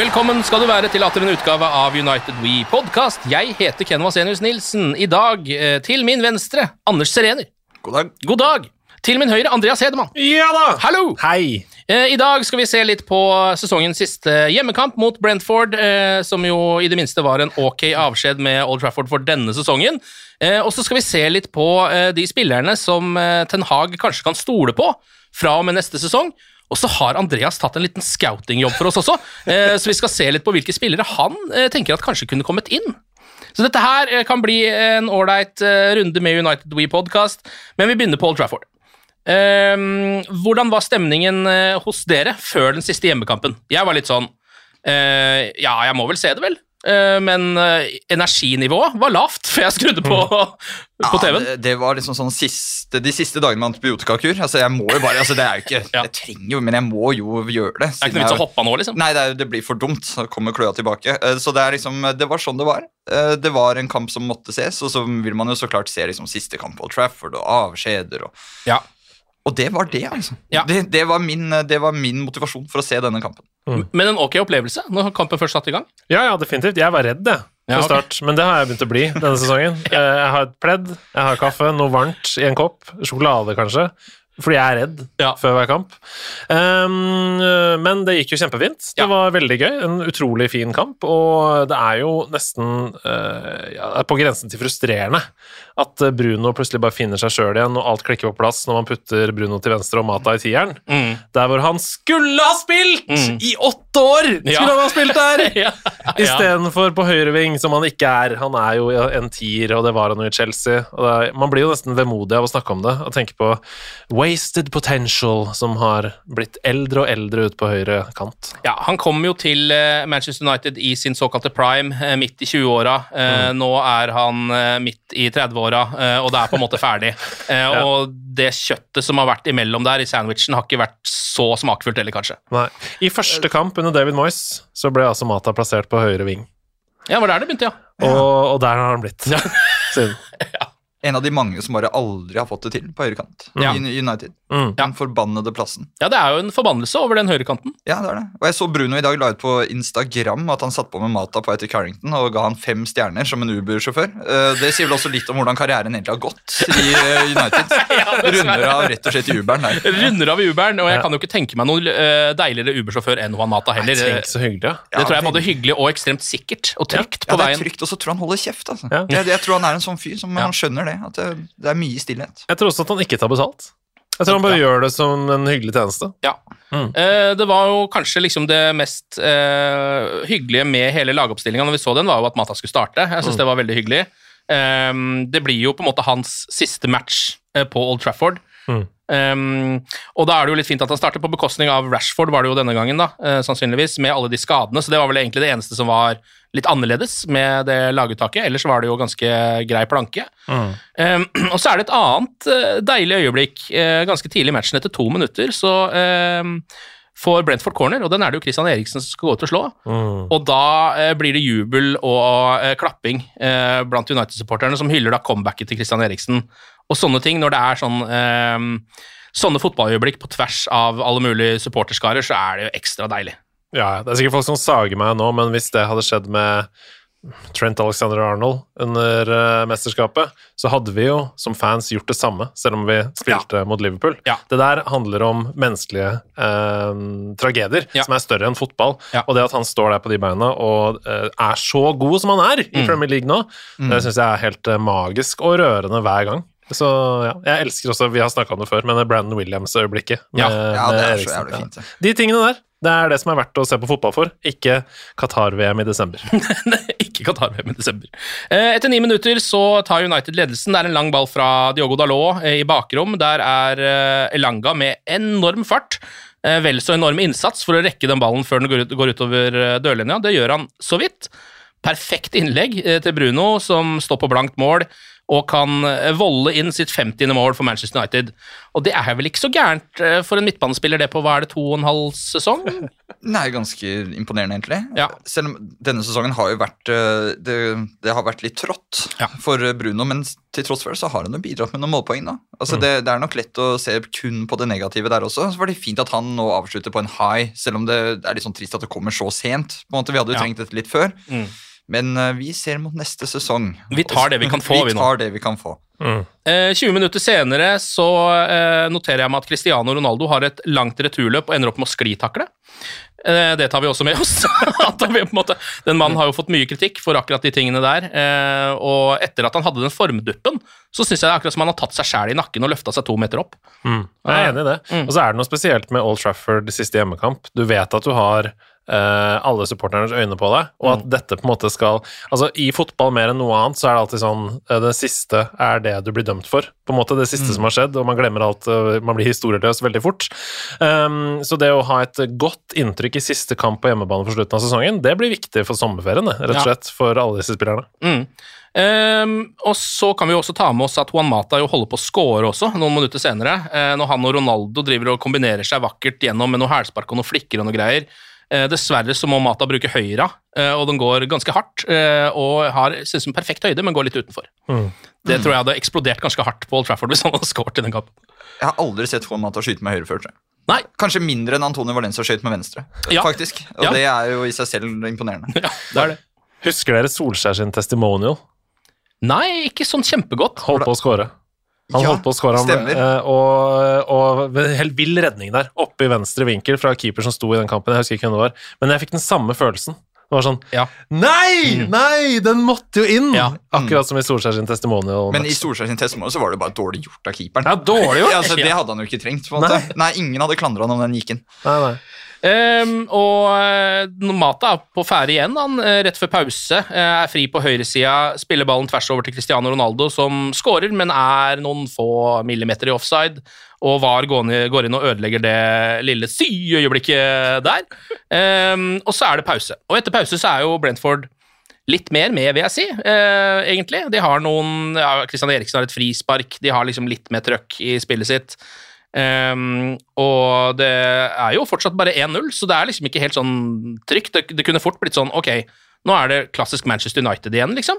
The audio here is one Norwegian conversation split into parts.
Velkommen skal du være til atter en utgave av United We Podcast. Jeg heter Ken Vasenius Nilsen. I dag eh, til min venstre Anders Serener. God dag. God dag. Til min høyre Andreas Hedemann. Ja da! Hallo! Hei. Eh, I dag skal vi se litt på sesongens siste hjemmekamp mot Brentford, eh, som jo i det minste var en ok avskjed med Old Trafford for denne sesongen. Eh, og så skal vi se litt på de spillerne som Ten Hag kanskje kan stole på fra og med neste sesong. Og så har Andreas tatt en liten scouting-jobb for oss også, eh, så vi skal se litt på hvilke spillere han eh, tenker at kanskje kunne kommet inn. Så dette her eh, kan bli en ålreit runde med United We Podcast, men vi begynner på Old Trafford. Ehm, hvordan var stemningen hos dere før den siste hjemmekampen? Jeg var litt sånn Ja, jeg må vel se det, vel? Eh, men eh, energinivået var lavt før jeg skrudde på, på TV-en. det, det var liksom sånn siste, de siste dagene med antibiotikakur. Altså, jeg må jo bare, altså, det er jo ikke, Ja. Jeg trenger jo, men jeg må jo gjøre det. Det er ikke noe vits å hoppe av nå, liksom. Nei, det, er, det blir for dumt. Så kommer kløa tilbake. Eh, Så det er liksom, det var sånn det var. Det var en kamp som måtte ses, og så vil man jo så klart se liksom siste kamp på Old Trafford og avskjeder. Og, Ja. og det var det, altså. Ja. Det, det, var min, det var min motivasjon for å se denne kampen. Men en ok opplevelse når kampen først satt i gang. Ja, ja, definitivt. Jeg var redd, jeg. Ja, okay. start, Men det har jeg begynt å bli denne sesongen. Eh, Jeg har et pledd, jeg har kaffe, noe varmt i en kopp, sjokolade kanskje, fordi jeg er redd Ja. før hver kamp. Um, men det gikk jo kjempefint. Det Ja. var veldig gøy. En utrolig fin kamp, og det er jo nesten uh, ja, på grensen til frustrerende at eh, Bruno plutselig bare finner seg sjøl igjen, og alt klikker på plass når man putter Bruno til venstre og Mata i tieren. Mm. Der hvor han skulle ha spilt! Mm. I åtte år skulle Ja. han ha spilt der! ja. Istedenfor på høyreving, som han ikke er. Han er jo en tier, og det var han jo i Chelsea. Er, man blir jo nesten vemodig av å snakke om det og tenke på wasted potential, som har blitt eldre og eldre ut på høyre kant. Ja, Han kom jo til eh, Manchester United i sin såkalte prime, eh, midt i 20-åra. Mm. Nå er han midt i 30-åra, eh, og det er på en måte ferdig. ja. Og det kjøttet som har vært imellom der i sandwichen, har ikke vært så smakfullt heller, kanskje. Nei. I første kamp under David Moyes så ble altså Mata plassert på høyre ving, Ja, det var der det begynte, ja. og, og der har han blitt siden. En av de mange som bare aldri har fått det til på høyrekant Ja. i United. Mm. Den forbannede plassen. Ja, det er jo en forbannelse over den høyrekanten. Ja, det er det. Og jeg så Bruno i dag la ut på Instagram at han satt på med Mata på etter Carrington og ga han fem stjerner som en Uber-sjåfør. Eh, Det sier vel også litt om hvordan karrieren egentlig har gått i eh, United. Runder av rett og slett i Uberen der. Runder av Uberen, og jeg kan jo ikke tenke meg noe eh, deiligere Uber-sjåfør enn Juan Mata heller. Tenk så hyggelig, ja. det tror jeg er både hyggelig og ekstremt sikkert og trygt Ja, på det er trygt, og så tror jeg han holder kjeft. altså. Ja. Jeg, jeg tror han er en sånn fyr som Ja. han skjønner det. At det, det er mye stillhet. Jeg tror også at han ikke tar betalt. Jeg tror han bare gjør det som en hyggelig tjeneste. Ja. Eh, det var jo kanskje liksom det mest eh, hyggelige med hele lagoppstillinga når vi så den, var jo at Mata skulle starte. Jeg syns det var veldig hyggelig. Eh, det blir jo på en måte hans siste match eh, på Old Trafford. Mm. Um, og da er det jo litt fint at han starter på bekostning av Rashford, var det jo denne gangen, da, eh, sannsynligvis, med alle de skadene. Så det var vel egentlig det eneste som var litt annerledes med det laguttaket. Ellers var det jo ganske grei planke. Mm. Um, og så er det et annet eh, deilig øyeblikk uh, ganske tidlig i matchen, etter to minutter, så um, får Brentford corner, og den er det jo Christian Eriksen som skal gå ut og slå. Mm. Og da uh, blir det jubel og uh, klapping blant United-supporterne, som hyller da comebacket til Christian Eriksen. Og sånne ting, når det er sånn eh, sånne fotballøyeblikk på tvers av alle mulige supporterskarer, så er det jo ekstra deilig. Ja, det er sikkert folk som sager meg nå, men hvis det hadde skjedd med Trent Alexander Arnold under uh, mesterskapet, så hadde vi jo som fans gjort det samme, selv om vi spilte mot Liverpool. Ja. Det der handler om menneskelige uh, tragedier Ja. som er større enn fotball. Ja. Og det at han står der på de beina og uh, er så god som han er i Premier League nå, det syns jeg er helt magisk og rørende hver gang. Så ja, Jeg elsker også, vi har snakka om det før, men Brandon Williams-øyeblikket. Ja. Ja, det er så jævlig fint. det. De tingene der, det er det som er verdt å se på fotball for, ikke Qatar-VM i desember. ikke Qatar-VM i desember. Eh, Etter ni minutter så tar United ledelsen. Det er en lang ball fra Diogo Dalot eh, i bakrom. Der er eh, Elanga med enorm fart. Vel så enorm innsats for å rekke den ballen før den går, utover dørlinja. Det gjør han så vidt. Perfekt innlegg til Bruno, som står på blankt mål og kan eh, volde inn sitt 50. mål for Manchester United. Og det er vel ikke så gærent eh, for en midtbanespiller det på hva er det, to og en halv sesong? Nei, ganske imponerende, egentlig. Ja. Selv om denne sesongen har jo vært eh, Det, det har vært litt trått Ja. for Bruno, men til tross for det så har han jo bidratt med noen målpoeng. da. Altså Mm. det, det er nok lett å se kun på det negative der også. Så var det fint at han nå avslutter på en high, selv om det er litt sånn trist at det kommer så sent. på en måte. Vi hadde jo Ja. trengt dette litt før. Mm. Men eh, vi ser mot neste sesong. Vi tar det vi kan få, vi Vi tar det vi kan få. Eh, 20 minutter senere så eh, noterer jeg meg at Cristiano Ronaldo har et langt returløp og ender opp med å sklitakle. Eh, det tar vi også med oss. Måte, den mannen har jo fått mye kritikk for akkurat de tingene der. Eh, og etter at han hadde den formduppen, så syns jeg det er akkurat som han har tatt seg sjæl i nakken og løfta seg to meter opp. Mm. Jeg er enig i det. Og så er det noe spesielt med Old Trafford siste hjemmekamp. Du vet at du har eh, alle supporternes øyne på deg, og at dette på en måte skal Altså, i fotball mer enn noe annet, så er det alltid sånn eh, Det siste er det du blir dømt for. På en måte det siste som har skjedd, og man glemmer alt. eh, Man blir historieløs veldig fort. Um, så det å ha et godt inntrykk i siste kamp på hjemmebane for slutten av sesongen, det blir viktig for sommerferien, rett og slett, for alle disse spillerne. Mm. Um, og så kan vi jo også ta med oss at Juan Mata jo holder på å score også, noen minutter senere. Uh, når han og Ronaldo driver og kombinerer seg vakkert gjennom med noe hælspark og noe flikker og noe greier. Eh, dessverre så må Mata bruke høyra, eh, og den går ganske hardt. eh, og har synes som perfekt høyde, men går litt utenfor. Det tror jeg hadde eksplodert ganske hardt på Old Trafford hvis han hadde skåret i den kampen. Jeg har aldri sett Juan Mata skyte med høyre før. Nei, Kanskje mindre enn Antonio Valencia skøyt med venstre. Ja. faktisk. Og Ja. det er jo i seg selv imponerende. ja, det er det. Husker dere Solskjær sin testimonial? Nei, ikke sånn kjempegodt. Holdt på å score. Han Ja, holdt på å skåre ham, eh, og, og helt vill redning der, oppe i venstre vinkel fra keeper som sto i den kampen. Jeg husker ikke hvem det var, men jeg fikk den samme følelsen. Det var sånn Ja. Nei! Nei! Den måtte jo inn! Ja. Akkurat som i Solskjær sin testimonial. Men i Solskjær sin testimonial så var det bare dårlig gjort av keeperen. Ja, dårlig gjort! Ja, altså, det hadde han jo ikke trengt. måte. Nei, Ingen hadde klandra han om den gikk inn. Nei, nei. Ehm, og eh, Mata er på ferde igjen, han, eh, rett før pause. eh, er fri på høyresida, spiller ballen tvers over til Cristiano Ronaldo, som skårer, men er noen få millimeter i offside. Og VAR går inn, og ødelegger det lille sy-øyeblikket der. Um, og så er det pause. Og etter pause så er jo Brentford litt mer med, vil jeg si, eh, egentlig. De har noen ja, Christian Eriksen har et frispark, de har liksom litt mer trøkk i spillet sitt. Ehm, og det er jo fortsatt bare 1-0, så det er liksom ikke helt sånn trygt. Det, det kunne fort blitt sånn ok, nå er det klassisk Manchester United igjen, liksom.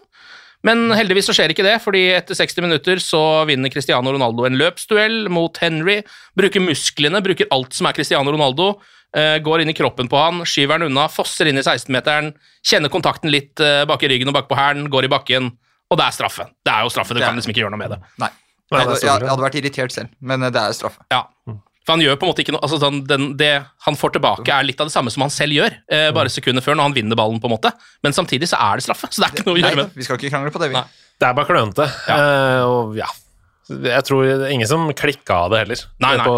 Men heldigvis så skjer ikke det, fordi etter 60 minutter så vinner Cristiano Ronaldo en løpsduell mot Henry. Bruker musklene, bruker alt som er Cristiano Ronaldo. Uh, går inn i kroppen på han, skyver han unna, fosser inn i 16-meteren, kjenner kontakten litt uh, bak i ryggen og bak på hælen, går i bakken, og det er straffe. Det er jo straffe, du kan liksom ikke gjøre noe med det. Nei. Nei, Jeg er jeg, jeg hadde vært irritert selv, men eh, det er straffe. Ja. For han gjør på en måte ikke noe altså den, den, Det han får tilbake, er litt av det samme som han selv gjør, eh, bare sekunder før, når han vinner ballen, på en måte. Men samtidig så er det straffe, så det er ikke noe å gjøre med det. vi skal ikke krangle på det, vi. Nei. Det er bare klønete. Eh, og ja Jeg tror det er ingen som klikka av det heller, Nei, nei. på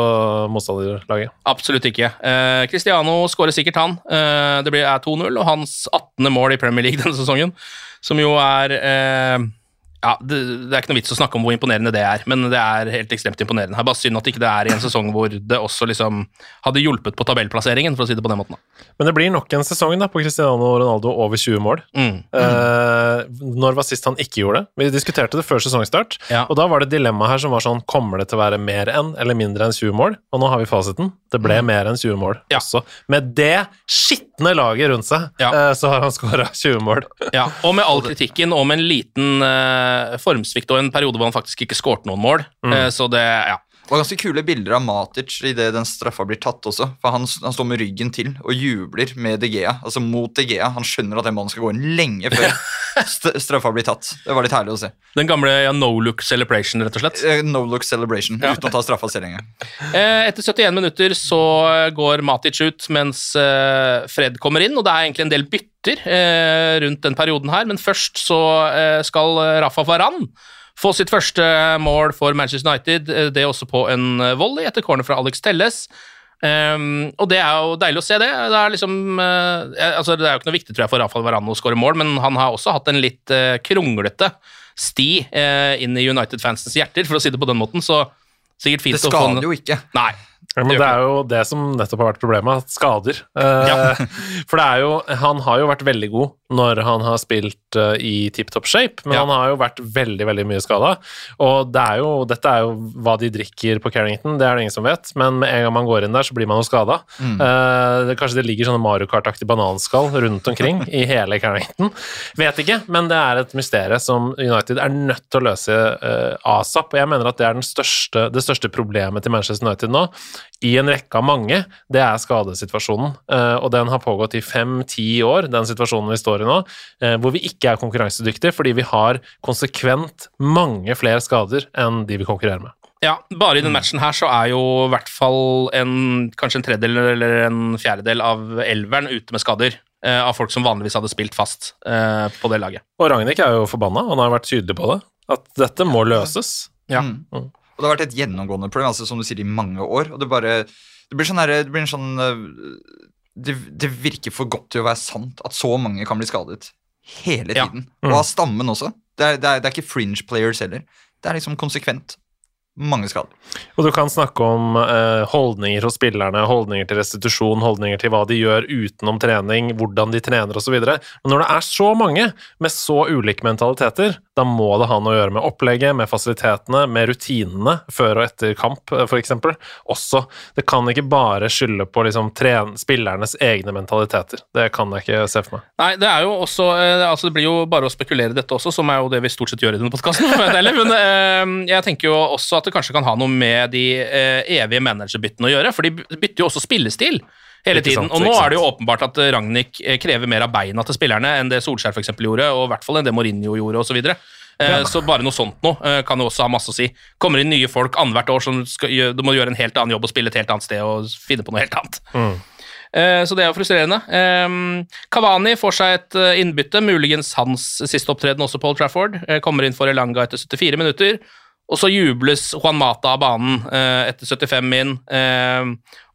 motstanderlaget. Absolutt ikke. Eh, Cristiano skårer sikkert, han. Eh, det blir, er 2-0, og hans 18. mål i Premier League denne sesongen, som jo er eh, ja, det, det er ikke noe vits å snakke om hvor imponerende det er, men det er helt ekstremt imponerende. Det er bare synd at ikke det er i en sesong hvor det også liksom hadde hjulpet på tabellplasseringen, for å si det på den måten. da. Men det blir nok en sesong da, på Cristiano Ronaldo over 20 mål. Mm. Eh, når var sist han ikke gjorde det? Vi diskuterte det før sesongstart, Ja. og da var det dilemmaet dilemma her som var sånn Kommer det til å være mer enn eller mindre enn 20 mål? Og nå har vi fasiten. Det ble mer enn 20 mål Mm. Ja. også. Med det skitne laget rundt seg, Ja. eh, så har han skåra 20 mål. Ja, og med all kritikken og med en liten eh, formsvikt og en periode hvor han faktisk ikke skårte noen mål. Eh, så det, ja. Var ganske kule bilder av Matic idet den straffa blir tatt også. For han, han står med ryggen til og jubler med De Gea, altså mot De Gea. Han skjønner at den mannen skal gå inn lenge før st straffa blir tatt. Det var litt herlig å se. Den gamle ja, no look celebration, rett og slett. Eh, No look celebration uten å ta straffa selv engang. Eh, Etter 71 minutter så går Matic ut mens eh, Fred kommer inn, og det er egentlig en del bytter rundt den perioden her, men først så skal Rafa Varan få sitt første mål for Manchester United, Det er også på en eh, volley etter corner fra Alex Telles. Um, og det er jo deilig å se det. Det er liksom uh, altså Det er jo ikke noe viktig tror jeg, for Rafael Varane å skåre mål, men han har også hatt en litt uh, kronglete sti uh, inn i United-fansens hjerter, for å si det på den måten. Så sikkert fint Det å få Det skader jo ikke. Nei. Ja, men Det er jo det som nettopp har vært problemet, at skader. Eh, Ja. For det er jo Han har jo vært veldig god når han har spilt eh, i tip top shape, men Ja. han har jo vært veldig veldig mye skada. Og det er jo, dette er jo hva de drikker på Carrington, det er det ingen som vet, men med en gang man går inn der, så blir man jo skada. kanskje det ligger sånne Mario Kart-aktige bananskall rundt omkring i hele Carrington. Vet ikke, men det er et mysterium som United er nødt til å løse eh, asap. Og jeg mener at det er den største, det største problemet til Manchester United nå, i en rekke av mange, det er skadesituasjonen. Eh, og den har pågått i fem-ti år, den situasjonen vi står i nå, eh, hvor vi ikke er konkurransedyktige fordi vi har konsekvent mange flere skader enn de vi konkurrerer med. Ja, bare i den matchen her så er jo i hvert fall en, kanskje en tredjedel eller en fjerdedel av elveren ute med skader. eh, av folk som vanligvis hadde spilt fast eh, på det laget. Og Ragnhild er jo forbanna, han har vært tydelig på det. At dette må løses. Ja. Mm. Og det har vært et gjennomgående problem, altså, som du sier, i mange år. Og det bare Det blir sånn her, Det blir en sånn øh, det, det virker for godt til å være sant at så mange kan bli skadet hele Ja. tiden. Mm. Og av stammen også. Det er, det, er, det er ikke fringe players heller. Det er liksom konsekvent. Mange skader. Og du kan snakke om eh, holdninger hos spillerne, holdninger til restitusjon, holdninger til hva de gjør utenom trening, hvordan de trener osv. Men når det er så mange med så ulike mentaliteter, da må det ha noe å gjøre med opplegget, med fasilitetene, med rutinene før og etter kamp, f.eks. Også. Det kan ikke bare skylde på liksom, tren spillernes egne mentaliteter. Det kan jeg ikke se for meg. Nei, det er jo også eh, altså Det blir jo bare å spekulere i dette også, som er jo det vi stort sett gjør i denne podkasten. Men eh, jeg tenker jo også at det kanskje kan ha noe med de eh, evige managerbyttene å gjøre, for de bytter jo også spillestil. Hele tiden. sant, og nå er det jo åpenbart at eh, Ragnhild eh, krever mer av beina til spillerne enn det Solskjær for eksempel gjorde, og i hvert fall enn det Mourinho gjorde, osv. Så, eh, så bare noe sånt noe eh, kan jo også ha masse å si. Kommer inn nye folk annethvert år som skal, du må gjøre en helt annen jobb og spille et helt annet sted og finne på noe helt annet. Mm. Så det er jo frustrerende. Kavani Cavani får seg et innbytte, muligens hans siste opptreden også på Trafford. Kommer inn for Elanga etter 74 minutter. Og så jubles Juan Mata av banen eh, etter 75 min, eh,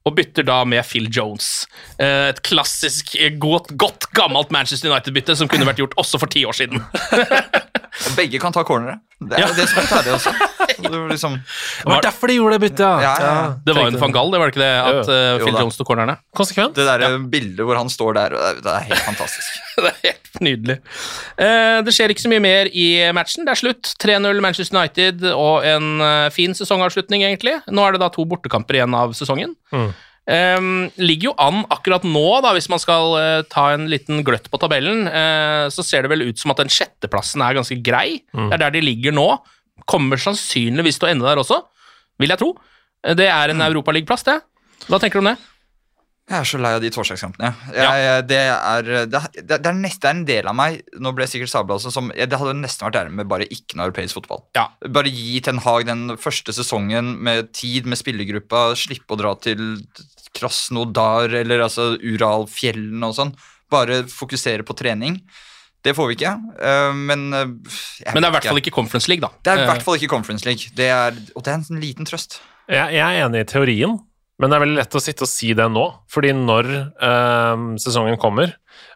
og bytter da med Phil Jones. Eh, Et klassisk, eh, godt, godt gammelt Manchester United-bytte som kunne vært gjort også for ti år siden. Begge kan ta cornere. Det er Ja. det som er ferdig også. Det var liksom, Det var derfor de gjorde det byttet, Ja, ja, ja. Det var jo en van Gaal, det var det ikke det? At uh, Phil. Jones tok cornerne? Konsekvent. det der bildet hvor han står der, det er helt fantastisk. det er helt nydelig. Uh, det skjer ikke så mye mer i matchen. Det er slutt. 3-0 Manchester United og en uh, fin sesongavslutning, egentlig. Nå er det da to bortekamper igjen av sesongen. Mm. Eh, ligger jo an akkurat nå, da, hvis man skal uh, ta en liten gløtt på tabellen, uh, så ser det vel ut som at den sjetteplassen er ganske grei. Det er der de ligger nå. Kommer sannsynligvis til å ende der også, vil jeg tro. Eh, Det er en Europaligaplass, det. Hva tenker du om det? Jeg er så lei av de torsdagskampene. Ja. det, det, det, det er en del av meg Nå ble jeg sikkert sabla også som Det hadde nesten vært ærlig med bare ikke noe europeisk fotball. Ja. Bare gi Ten Hag den første sesongen med tid med spillergruppa. Slippe å dra til Krasnodar eller altså Uralfjellene og sånn. Bare fokusere på trening. Det får vi ikke. eh, men eh, Men det er i hvert fall ikke Conference League, da. Det er i Eh, hvert fall ikke Conference League. Det er, og det er en liten trøst. Jeg, jeg er enig i teorien, men det er veldig lett å sitte og si det nå. Fordi når eh, sesongen kommer,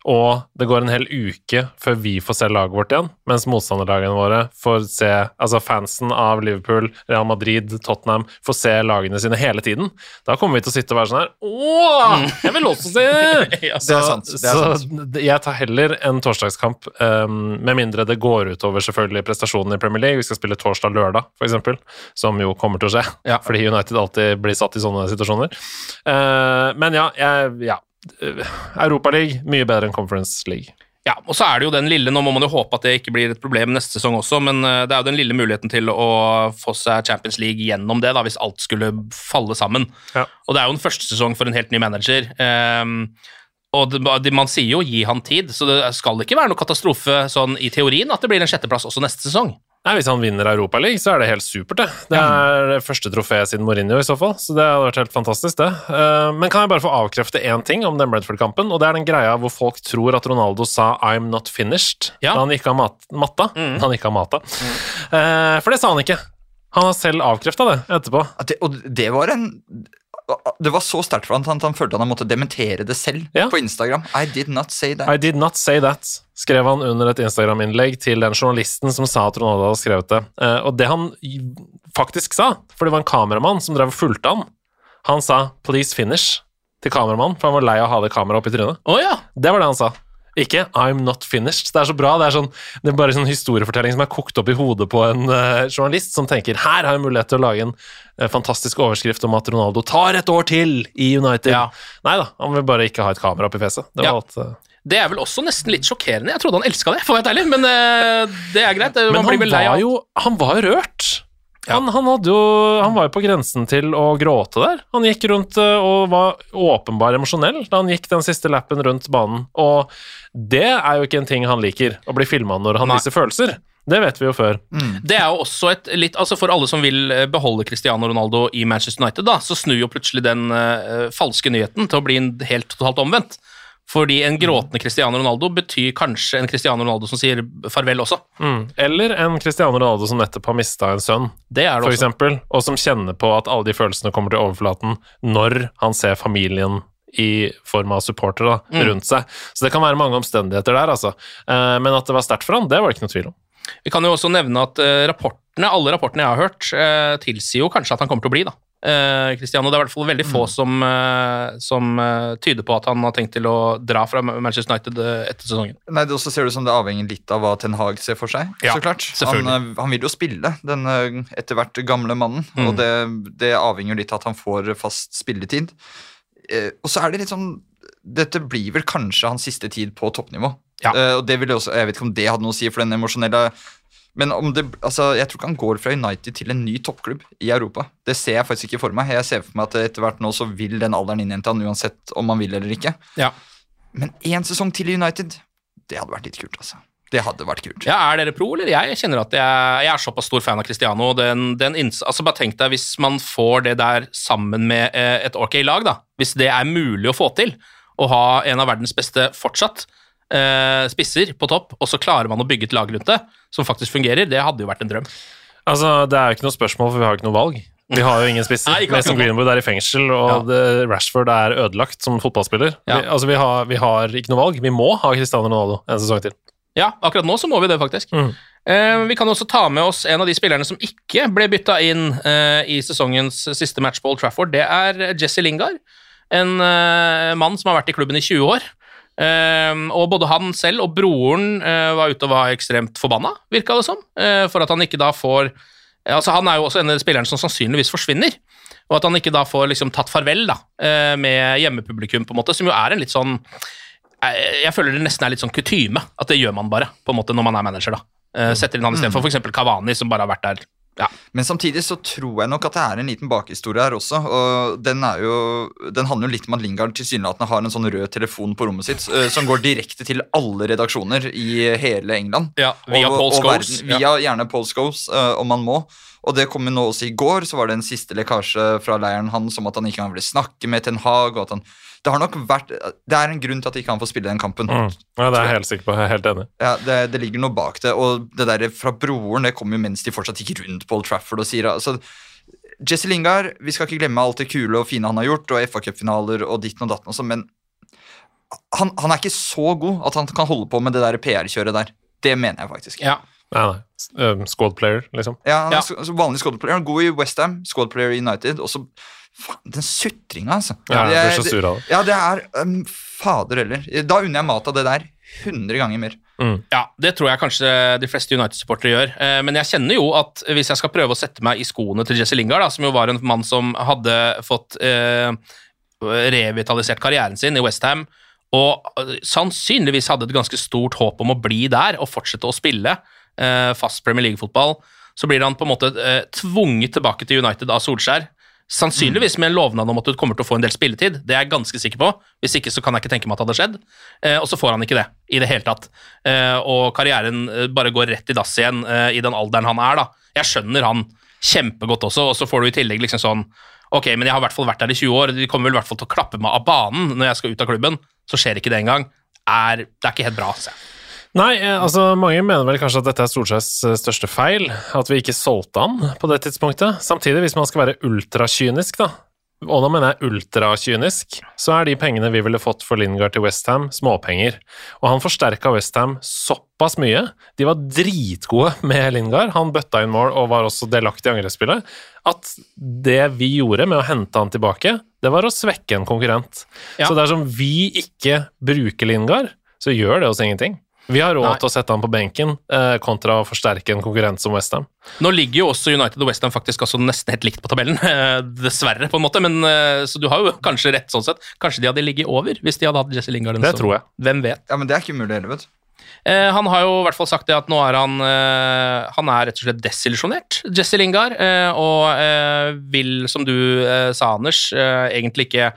og det går en hel uke før vi får se laget vårt igjen, mens motstanderlagene våre får se Altså fansen av Liverpool, Real Madrid, Tottenham får se lagene sine hele tiden. Da kommer vi til å sitte og være sånn her Åh, jeg vil også se! Ja, det er sant, det er så sant. jeg tar heller en torsdagskamp, um, med mindre det går utover selvfølgelig prestasjonen i Premier League. Vi skal spille torsdag-lørdag, eksempel, som jo kommer til å skje, Ja. fordi United alltid blir satt i sånne situasjoner. Uh, men ja, jeg, ja. Europaliga mye bedre enn Conference League. Ja, og så er det jo den lille, Nå må man jo håpe at det ikke blir et problem neste sesong også, men eh, det er jo den lille muligheten til å få seg Champions League gjennom det, da, hvis alt skulle falle sammen. Ja. Og det er jo en første sesong for en helt ny manager. Um, og det, det- Man sier jo 'gi han tid', så det skal ikke være noe katastrofe sånn i teorien at det blir en sjetteplass også neste sesong. Nei, Hvis han vinner Europaligaen, så er det helt supert. Det Det er det første trofeet siden Mourinho, i så fall. Så det hadde vært helt fantastisk, det. Eh, Men kan jeg bare få avkrefte én ting om den Bredford-kampen? Og det er den greia hvor folk tror at Ronaldo sa 'I'm not finished' Ja. da han gikk av mat matta. Da Han gikk av mata. Mm. For det sa han ikke. Han har selv avkrefta det etterpå. Det, og det var en Det var så sterkt for han at han følte han måtte dementere det selv Ja. på Instagram. I did not say that. I did not say that, skrev han under et Instagram-innlegg til den journalisten som sa at Ronaldo hadde skrevet det. Eh, Og det han faktisk sa, for det var en kameramann som drev og fulgte han, han sa 'please finish' til kameramann, for han var lei av å ha det kameraet opp i trynet. Oh, ja! Det var det han sa. Ikke 'I'm not finished'. Det er så bra. Det er, sånn, det er bare sånn historiefortelling som er kokt opp i hodet på en uh, journalist som tenker 'her har jeg mulighet til å lage en uh, fantastisk overskrift om at Ronaldo tar et år til i United'. Ja. Nei da, han vil bare ikke ha et kamera opp i fjeset. Det var Ja. alt. eh, Det er vel også nesten litt sjokkerende. Jeg trodde han elska det, for å være ærlig, men det er greit. Men Man han var, jo, han var jo rørt. Ja. Han, han, hadde jo, han var jo på grensen til å gråte der. Han gikk rundt eh, og var åpenbart emosjonell da han gikk den siste lappen rundt banen. Og det er jo ikke en ting han liker, å bli filma når han Nei. viser følelser. Det vet vi jo før. Det er jo også et litt Altså For alle som vil eh, beholde Cristiano Ronaldo i Manchester United, da, så snur jo plutselig den uh, falske nyheten til å bli en helt totalt omvendt. Fordi en gråtende Cristiano Ronaldo betyr kanskje en Cristiano Ronaldo som sier farvel også. Mm. Eller en Cristiano Ronaldo som nettopp har mista en sønn, Det er det for også. eksempel, og som kjenner på at alle de følelsene kommer til overflaten når han ser familien i form av supportere da, Mm. rundt seg. Så det kan være mange omstendigheter der, altså. Eh, Men at det var sterkt for han, det var det ikke noe tvil om. Vi kan jo også nevne at eh, rapportene, alle rapportene jeg har hørt, eh, tilsier jo kanskje at han kommer til å bli, da. Eh, Cristiano, Det er i hvert fall veldig få som, eh, som eh, tyder på at han har tenkt til å dra fra Manchester United etter sesongen. Nei, det også ser det som det avhenger litt av hva Ten Hag ser for seg. Ja, så klart. Han, han vil jo spille, den etter hvert gamle mannen. Mm. Og det, det avhenger litt av at han får fast spilletid. Og så er det litt sånn Dette blir vel kanskje hans siste tid på toppnivå. Ja. Og det vil også, Jeg vet ikke om det hadde noe å si for den emosjonelle men om det, altså, jeg tror ikke han går fra United til en ny toppklubb i Europa. Det ser jeg faktisk ikke for meg. Jeg ser for meg at etter hvert nå så vil den alderen innhente han uansett om han vil eller ikke. Ja. Men én sesong til i United, det hadde vært litt kult, altså. Det hadde vært kult. Ja, Er dere pro, eller? Jeg kjenner at jeg, jeg er såpass stor fan av Cristiano. Den, den altså Bare tenk deg hvis man får det der sammen med eh, et ok lag, da. Hvis det er mulig å få til, å ha en av verdens beste fortsatt eh, spisser på topp, og så klarer man å bygge et lag rundt det som faktisk fungerer, det hadde jo vært en drøm. Altså, Det er jo ikke noe spørsmål, for vi har jo ikke noe valg. Vi har jo ingen spisser. Nei, Mason. Greenwood er i fengsel, og Ja. Rashford er ødelagt som fotballspiller. Ja. Vi, altså, vi har, vi har ikke noe valg. Vi må ha Cristiano Ronaldo en sesong til. Ja, akkurat nå så må vi det, faktisk. Mm. Eh, vi kan også ta med oss en av de spillerne som ikke ble bytta inn eh, i sesongens siste match på Old Trafford. Det er Jesse Lingard, en eh, mann som har vært i klubben i 20 år. Eh, og både han selv og broren eh, var ute og var ekstremt forbanna, virka det som, eh, for at han ikke da får Altså, han er jo også en av spillerne som sannsynligvis forsvinner. Og at han ikke da får liksom tatt farvel da, eh, med hjemmepublikum, på en måte, som jo er en litt sånn jeg, føler det nesten er litt sånn kutyme at det gjør man bare på en måte når man er manager. da. Eh, setter inn han istedenfor f.eks. Kavani, som bare har vært der. Ja. Men samtidig så tror jeg nok at det er en liten bakhistorie her også. og Den, er jo, den handler jo litt om at Lingard tilsynelatende har en sånn rød telefon på rommet sitt eh, som går direkte til alle redaksjoner i hele England. Ja, via Og- Paul og verden- Via gjerne Paul Scholes, eh, om man må. Og det kom jo nå også i går, så var det en siste lekkasje fra leiren hans om at han ikke engang ville snakke med Ten Hag. og at han, Det har nok vært, det er en grunn til at ikke han får spille den kampen. Mm. Ja, det er jeg helt sikker på. Jeg er helt enig. Ja, det, det ligger noe bak det. Og det der fra broren det kommer jo mens de fortsatt gikk rundt Paul Trafford og sier altså, Jesse Lingard, vi skal ikke glemme alt det kule og fine han har gjort, og FA Cup-finaler og ditten og datten og sånn, men han, han er ikke så god at han kan holde på med det der PR-kjøret der. Det mener jeg faktisk. Ja. Nei, nei. Squad player, liksom. Ja, han er Ja. vanlig squad-player. Han er God i Westham, squad-player i United. Og så Faen, den sutringa, altså. Ja, Det jeg blir så sur av det. Ja, det er um, Fader heller. Da unner jeg mat av det der 100 ganger mer. Ja, det tror jeg kanskje de fleste United-supportere gjør. Eh, Men jeg kjenner jo at hvis jeg skal prøve å sette meg i skoene til Jesse Lingard, da, som jo var en mann som hadde fått eh, revitalisert karrieren sin i Westham, og eh, sannsynligvis hadde et ganske stort håp om å bli der og fortsette å spille eh, fast Premier League-fotball, så blir han på en måte eh, tvunget tilbake til United av Solskjær. Sannsynligvis med en lovnad om at du kommer til å få en del spilletid. Det er jeg ganske sikker på. Hvis ikke så kan jeg ikke tenke meg at det hadde skjedd. Eh, og så får han ikke det i det hele tatt. Eh, og karrieren eh, bare går rett i dass igjen eh, i den alderen han er. da. Jeg skjønner han kjempegodt også, og så får du i tillegg liksom sånn Ok, men jeg har i hvert fall vært der i 20 år, de kommer vel i hvert fall til å klappe meg av banen når jeg skal ut av klubben. Så skjer ikke det engang. Det er ikke helt bra, altså. Nei, eh, altså mange mener vel kanskje at dette er Solskjærs eh, største feil, at vi ikke solgte han på det tidspunktet. Samtidig, hvis man skal være ultrakynisk, da, og da mener jeg ultrakynisk, så er de pengene vi ville fått for Lingard til Westham, småpenger. Og han forsterka Westham såpass mye. De var dritgode med Lingard. Han bøtta inn mål og var også delaktig i angrepsspillet. At det vi gjorde med å hente han tilbake, det var å svekke en konkurrent. Ja. Så dersom vi ikke bruker Lingard, så gjør det oss ingenting. Vi har råd Nei. til å sette han på benken eh, kontra å forsterke en konkurrent som Westham. Nå ligger jo også United og Westham faktisk også nesten helt likt på tabellen, eh, dessverre, på en måte, men eh, så du har jo kanskje rett sånn sett. Kanskje de hadde ligget over hvis de hadde hatt Jesse Lingard. Det tror jeg. Hvem vet? Ja, men Det er ikke mulig heller, vet du. Eh, han har jo i hvert fall sagt det at nå er han eh, Han er rett og slett desillusjonert, Jesse Lingard, eh, og eh, vil, som du eh, sa, Anders, eh, egentlig ikke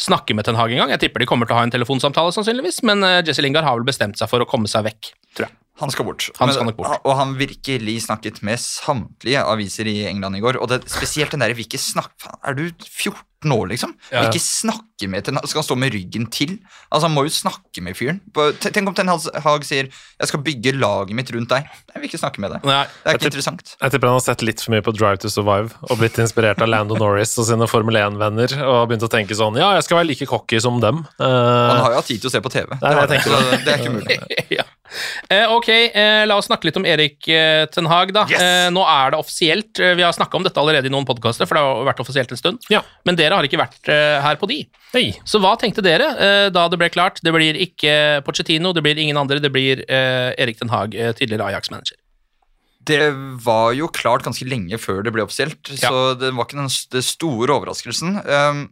snakke med Ten Hag engang. Jeg tipper de kommer til å ha en telefonsamtale, sannsynligvis, men eh, Jesse Lingard har vel bestemt seg for å komme seg vekk, tror jeg. Han skal bort. Han skal nok bort. Og han virkelig snakket med samtlige aviser i England i går. Og det, spesielt den der vil ikke snakke Er du 14 år, liksom? Vil ikke snakke med Ten Hag? Skal han stå med ryggen til? Altså, Han må jo snakke med fyren. Tenk om Ten Hag sier 'Jeg skal bygge laget mitt rundt deg'. Jeg vil ikke snakke med deg. Nei, Det er ikke interessant. Jeg tipper han har sett litt for mye på Drive to Survive og blitt inspirert av Lando Norris og sine Formel 1-venner og begynt å tenke sånn Ja, jeg skal være like cocky som dem. Uh, Han har jo hatt tid til å se på TV. Nei, det, så det er ikke mulig. ja. Eh, ok, eh, la oss snakke litt om Erik eh, Ten Hag. Da. Yes! Nå er det offisielt. Vi har snakka om dette allerede i noen podkaster, for det har vært offisielt en stund. Ja. Men dere har ikke vært her på de. Hei. Så hva tenkte dere da det ble klart? Det blir ikke Pochettino, det blir ingen andre, det blir Erik Ten Hag, tidligere Ajax-manager. Det var jo klart ganske lenge før det ble offisielt, Ja. så det var ikke den store overraskelsen. Um,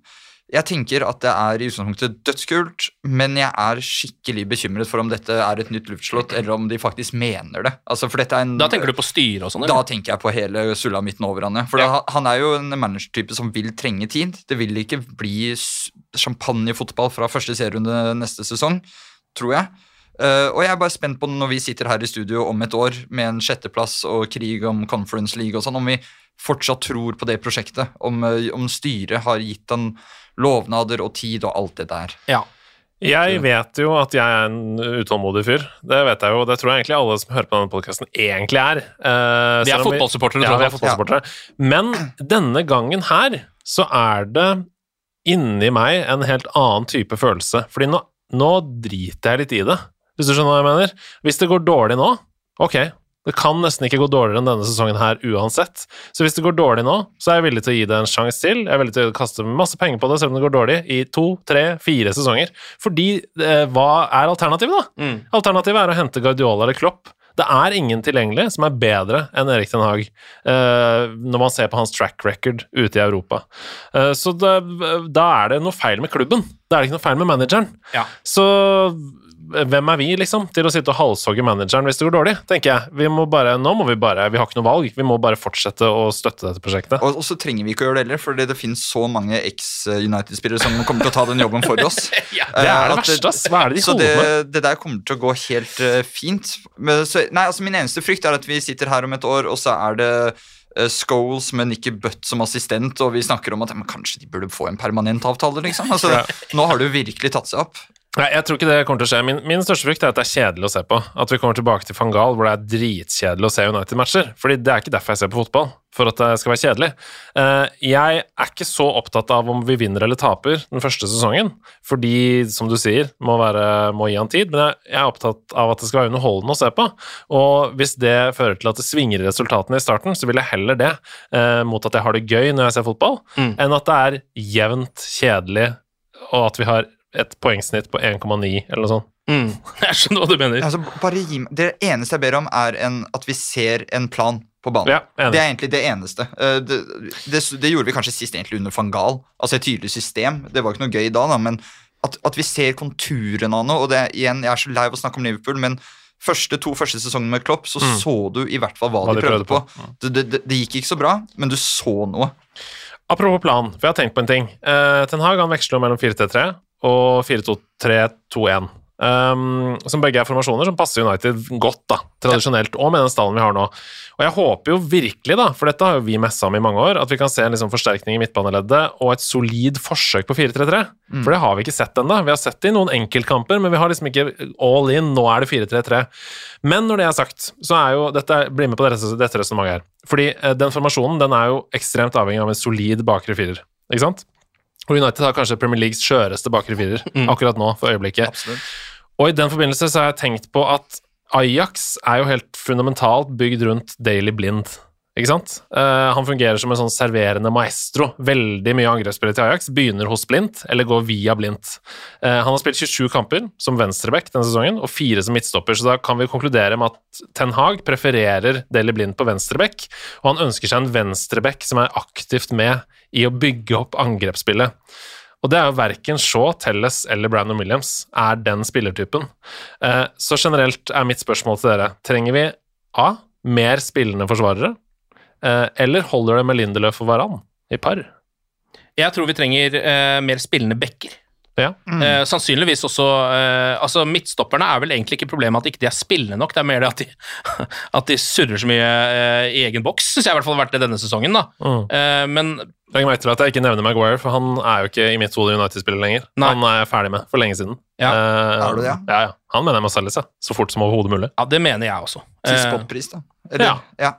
jeg tenker at det er i utgangspunktet dødskult, men jeg er skikkelig bekymret for om dette er et nytt luftslott, eller om de faktisk mener det. Altså, er en, Da tenker du på styret og sånn? Da tenker jeg på hele sulamitten over han. For Ja. da, han er jo en managertype som vil trenge tid. Det vil ikke bli champagnefotball fra første serierunde neste sesong, tror jeg. Eh, og jeg er bare spent på når vi sitter her i studio om et år med en sjetteplass og krig om Conference League og sånn, om vi fortsatt tror på det prosjektet. Om, eh, om styret har gitt han lovnader og tid og alt det der. Ja. Jeg vet jo at jeg er en utålmodig fyr. Det vet jeg jo, det tror jeg egentlig alle som hører på denne podkasten, egentlig er. Uh, Vi er fotballsupportere, Ja, tross vi er fotballsupportere. Ja. Men denne gangen her så er det inni meg en helt annen type følelse. Fordi nå, nå driter jeg litt i det, hvis du skjønner hva jeg mener. Hvis det går dårlig nå, ok, det kan nesten ikke gå dårligere enn denne sesongen her uansett. Så hvis det går dårlig nå, så er jeg villig til å gi det en sjanse til. Jeg er villig til å kaste masse penger på det, selv om det går dårlig, i to, tre, fire sesonger. Fordi eh, hva er alternativet, da? Mm. Alternativet er å hente Guardiola eller Klopp. Det er ingen tilgjengelig som er bedre enn Erik Den Haag, eh, når man ser på hans track record ute i Europa. Eh, så det, da er det noe feil med klubben. Da er det ikke noe feil med manageren. Ja. Så hvem er vi, liksom, til å sitte og halshogge manageren hvis det går dårlig, tenker jeg. Vi må bare, nå må vi bare, vi har ikke noe valg. Vi må bare fortsette å støtte dette prosjektet. Og, og så trenger vi ikke å gjøre det heller, for det finnes så mange eks-United-spillere som kommer til å ta den jobben for oss. Ja, Det er Eh, det verste, ass. Hva er det de så det, holder med? det der kommer til å gå helt uh, fint. Men, så, nei, altså Min eneste frykt er at vi sitter her om et år, og så er det uh, Scholes med Nikki Butt som assistent, og vi snakker om at ja, kanskje de burde få en permanent avtale, liksom. Altså, Nå har det jo virkelig tatt seg opp. Nei, jeg tror ikke det kommer til å skje. Min, min største frykt er at det er kjedelig å se på. At vi kommer tilbake til Fangal hvor det er dritkjedelig å se United-matcher. Fordi det er ikke derfor jeg ser på fotball, for at det skal være kjedelig. Eh, jeg er ikke så opptatt av om vi vinner eller taper den første sesongen, fordi, som du sier, må, være, må gi han tid. Men jeg, jeg er opptatt av at det skal være underholdende å se på. Og hvis det fører til at det svinger i resultatene i starten, så vil jeg heller det eh, mot at jeg har det gøy når jeg ser fotball, Mm. enn at det er jevnt kjedelig, og at vi har et poengsnitt på 1,9 eller noe sånt. Mm. Jeg skjønner hva du mener. Altså, bare gi meg, Det eneste jeg ber om, er en, at vi ser en plan på banen. Ja, det er egentlig det eneste. Eh, Det, det, det gjorde vi kanskje sist egentlig under van Gaal. Altså et tydelig system. Det var ikke noe gøy da, da men at, at vi ser konturene av noe. Og det, igjen, jeg er så lei av å snakke om Liverpool, men første to første sesongene med Klopp, så så du i hvert fall hva, Hva de de prøvde, prøvde på. på. Det, det, det, det gikk ikke så bra, men du så noe. Apropos plan, for jeg har tenkt på en ting. Uh, Ten Hag han veksler mellom 4-3-3 og 4-2-3-2-1. Um, som begge er formasjoner som passer United godt, da, tradisjonelt, og med den stallen vi har nå. Og jeg håper jo virkelig, da, for dette har jo vi messa om i mange år, at vi kan se en liksom forsterkning i midtbaneleddet og et solid forsøk på 4-3-3. For det har vi ikke sett ennå. Vi har sett det i noen enkeltkamper, men vi har liksom ikke all in. Nå er det 4-3-3. Men når det er sagt, så er jo dette Bli med på dette, dette resonnementet her. Fordi eh, den formasjonen den er jo ekstremt avhengig av en solid bakre firer. Ikke sant? Og United har kanskje Premier Leagues skjøreste bakre firer akkurat nå, for øyeblikket. Absolutt. Og i den forbindelse så har jeg tenkt på at Ajax er jo helt fundamentalt bygd rundt Daily Blind. Ikke sant? Uh, han fungerer som en sånn serverende maestro. Veldig mye angrepsspillet til Ajax begynner hos Blindt, eller går via Blindt. Uh, han har spilt 27 kamper som venstreback denne sesongen, og fire som midtstopper, så da kan vi konkludere med at Ten Hag prefererer Daily Blind på venstreback, og han ønsker seg en venstreback som er aktivt med i å bygge opp angrepsspillet. Og det er jo verken Shaw, Telles eller Brandon Williams er den spillertypen. Eh, Så generelt er mitt spørsmål til dere Trenger vi A. Mer spillende forsvarere? Eh, Eller holder det med Lindeløf og Varan i par? Jeg tror vi trenger eh, mer spillende backer. Ja. Eh, sannsynligvis også eh, Altså Midtstopperne er vel egentlig ikke problemet at ikke de er spillende nok, det er mer det at de, at de surrer så mye eh, i egen boks, syns jeg i hvert fall har vært det denne sesongen. da Mm. Eh, Men Legg merke til at jeg ikke nevner Maguire, for han er jo ikke i mitt hode United-spiller lenger. Nei. Han er jeg ferdig med for lenge siden. Ja. Eh, Er du det, ja? Ja, ja. Han mener jeg må selge seg så fort som overhodet mulig. ja, det mener jeg også. Til Eh, spotpris, da. Eller, ja. ja.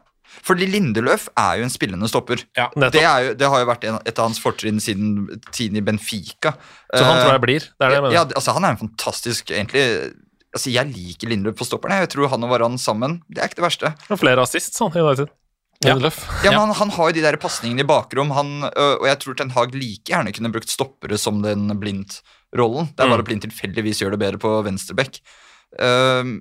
Fordi Lindeløf er jo en spillende stopper. ja. Det, er jo, det har jo vært en, et av hans fortrinn siden tiden i Benfica. Så han Eh, tror jeg blir. Det er det jeg mener. Ja, altså Han er en fantastisk egentlig Altså Jeg liker Lindeløf på stopperne. Jeg tror han og Varan sammen Det er ikke det verste. Og flere assist, sånn, i United. Ja. Lindeløf. Ja, men han, han har jo de der pasningene i bakrom, han, og jeg tror Ten Hag like gjerne kunne brukt stoppere som den Blindt-rollen. Det er bare Mm. Blindt tilfeldigvis gjør det bedre på venstreback. Uh,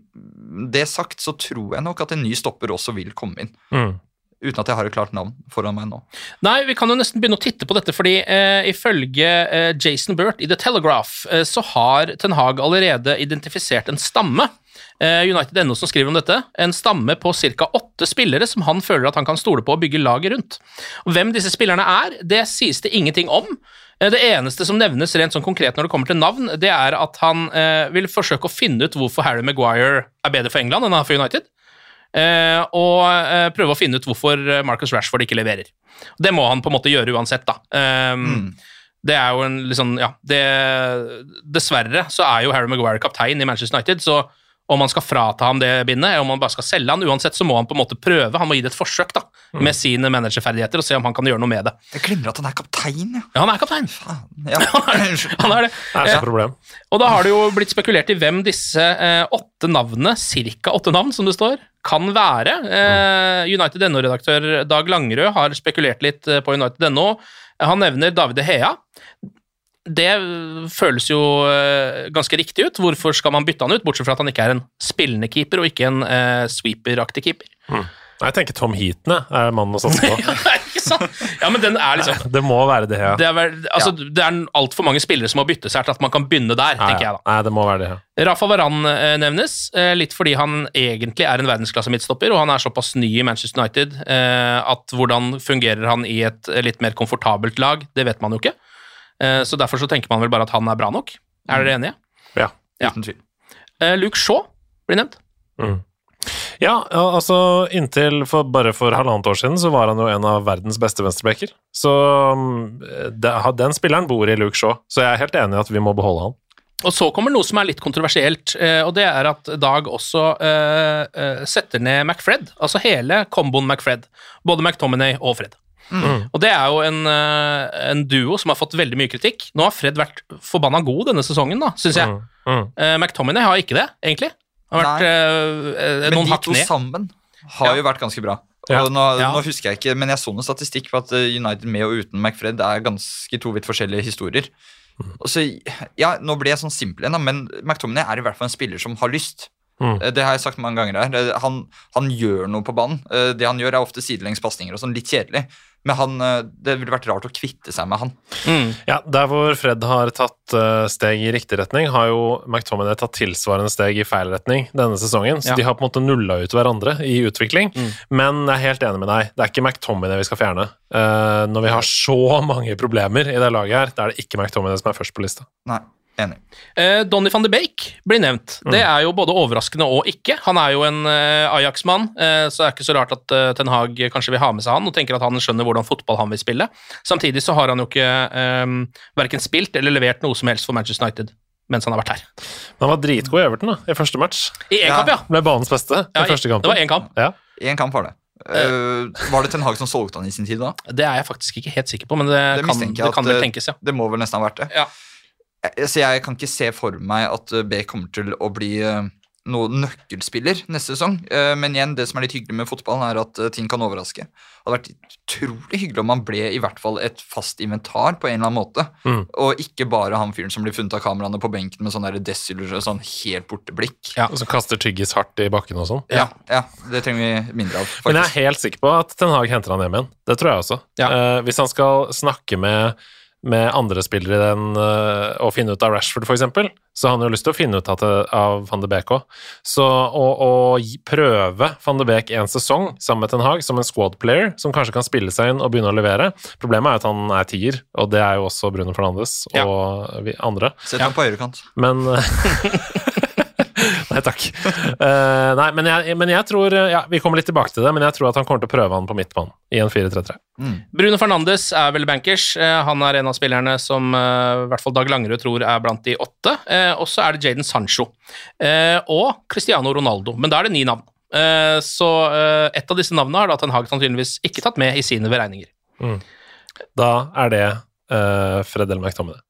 det sagt så tror jeg nok at en ny stopper også vil komme inn. Mm. Uten at jeg har et klart navn foran meg nå. Nei, vi kan jo nesten begynne å titte på dette, fordi eh, ifølge eh, Jason Burt i The Telegraph eh, så har Ten Hag allerede identifisert en stamme. Eh, United.no som skriver om dette. En stamme på ca. åtte spillere som han føler at han kan stole på å bygge laget rundt. Og Hvem disse spillerne er, det sies det ingenting om. Eh, Det eneste som nevnes rent sånn konkret når det kommer til navn, det er at han eh, vil forsøke å finne ut hvorfor Harry Maguire er bedre for England enn han er for United. Eh, og eh, prøve å finne ut hvorfor eh, Marcus Rashford ikke leverer. Det må han på en måte gjøre uansett, da. Mm. Det er jo en sånn, ja det, Dessverre så er jo Harry Maguire kaptein i Manchester United, så om man skal frata ham det bindet, eller om man bare skal selge han, uansett så må han på en måte prøve, han må gi det et forsøk da, med sine managerferdigheter og se om han kan gjøre noe med det. Jeg glemmer at han er kaptein, ja. Ja, han er kaptein. Faen. Ja. Han er det. Det er så Eh, et problem. og da har det jo blitt spekulert i hvem disse eh, åtte navnene, cirka åtte navn som det står, kan være. Eh, United.no-redaktør Dag Langerød har spekulert litt på United NO. Han nevner David Hea. Det føles jo eh, ganske riktig ut. Hvorfor skal man bytte han ut, bortsett fra at han ikke er en spillende keeper og ikke en eh, sweeperaktig keeper? Jeg tenker Tom Heaton er mannen å satse på. Ja, ikke sant? Ja, men den er liksom Det må være det, ja. Det er, vel, altså, det er altfor mange spillere som må byttet seg til at man kan begynne der, tenker jeg da. Nei, det må være det, ja. Rafa Varan eh, nevnes, eh, litt fordi han egentlig er en verdensklasse midtstopper, og han er såpass ny i Manchester United eh, at hvordan fungerer han i et litt mer komfortabelt lag, det vet man jo ikke. Eh, Så derfor så tenker man vel bare at han er bra nok. Er dere enige? Ja. Ja. Uten tvil. Eh, Luke Shaw blir nevnt. Ja, ja, altså inntil for bare for halvannet år siden så var han jo en av verdens beste venstrebacker. Så um, det, den spilleren bor i Luke Shaw, så jeg er helt enig i at vi må beholde han. Og så kommer noe som er litt kontroversielt, eh, og det er at Dag også eh, setter ned McFred, altså hele komboen McFred. Både McTominay og Fred. Mm. Og det er jo en, en duo som har fått veldig mye kritikk. Nå har Fred vært forbanna god denne sesongen, da, syns jeg. Mm. Mm. Uh, McTominay har ikke det, egentlig. Han har vært eh, ned. Men de to ned. sammen har Ja. jo vært ganske bra. Og Ja. nå, Ja. nå husker jeg ikke, men jeg så noen statistikk på at eh, United med og uten McFred er ganske to vidt forskjellige historier. Mm. Og så, ja, Nå ble jeg sånn simpel igjen, men McTominay er i hvert fall en spiller som har lyst. Mm. Eh, Det har jeg sagt mange ganger her. Eh, Han, han gjør noe på banen. Eh, Det han gjør, er ofte sidelengs pasninger og sånn, litt kjedelig. Men han, eh, det ville vært rart å kvitte seg med han. Mm. Ja, Der hvor Fred har tatt eh, steg i riktig retning, har jo McTominay tatt tilsvarende steg i feil retning denne sesongen. Så Ja. de har på en måte nulla ut hverandre i utvikling. Mm. Men jeg er helt enig med deg, det er ikke McTominay vi skal fjerne. Eh, når vi har så mange problemer i det laget her, da er det ikke McTominay som er først på lista. Nei, enig. Eh, Donny van de Beek blir nevnt. Det er jo både overraskende og ikke. Han er jo en eh, Ajax-mann, eh, så det er ikke så rart at eh, Ten Hag kanskje vil ha med seg han og tenker at han skjønner hvordan fotball han vil spille. Samtidig så har han jo ikke eh, verken spilt eller levert noe som helst for Manchester United mens han har vært her. Men han var dritgod i Everton da, i første match. I én Ja. kamp, ja. Ble banens beste i ja i, første kampen. det var én kamp. Ja. En kamp var det. Uh, var det Ten Hag som solgte han i sin tid da? Det er jeg faktisk ikke helt sikker på, men det, Det kan, det kan at, vel tenkes, ja. Det må vel nesten ha vært det. Ja. Jeg- Så jeg kan ikke se for meg at eh, B kommer til å bli eh, noen nøkkelspiller neste sesong. Eh, Men igjen, det som er litt hyggelig med fotballen, er at eh, ting kan overraske. Det hadde vært utrolig hyggelig om han ble i hvert fall et fast inventar på en eller annen måte. Mm. Og ikke bare han fyren som blir funnet av kameraene på benken med sånn der desillusjon, sånn helt borte blikk. Ja. Og som kaster tyggis hardt i bakken og sånn. Ja, ja, det trenger vi mindre av, Faktisk. Men jeg er helt sikker på at Ten Hag henter han hjem igjen. Det tror jeg også. Ja. Eh, hvis han skal snakke med, med andre spillere i den, eh, og finne ut av Rashford, for eksempel, så har han jo lyst til å finne ut av, van de Beek òg. Så å, å prøve van de Beek en sesong sammen med Ten Hag som en squad player, som kanskje kan spille seg inn og begynne å levere Problemet er jo at han er tier, og det er jo også Bruno Fernandes Ja. og vi andre. Sett ham på høyrekant. Men Nei takk. Uh, nei, men jeg, men jeg tror ja, Vi kommer litt tilbake til det, men jeg tror at han kommer til å prøve han på midtbanen i en 4-3-3. Bruno Fernandes er vel bankers. Uh, Han er en av spillerne som uh, i hvert fall Dag Langerud tror er blant de åtte. Eh, Og så er det Jaden Sancho eh, og Cristiano Ronaldo, men da er det ni navn. Eh, Så et ett av disse navnene har da Ten Hag sannsynligvis ikke tatt med i sine beregninger. Da er det uh, Fred Elmark McTominay.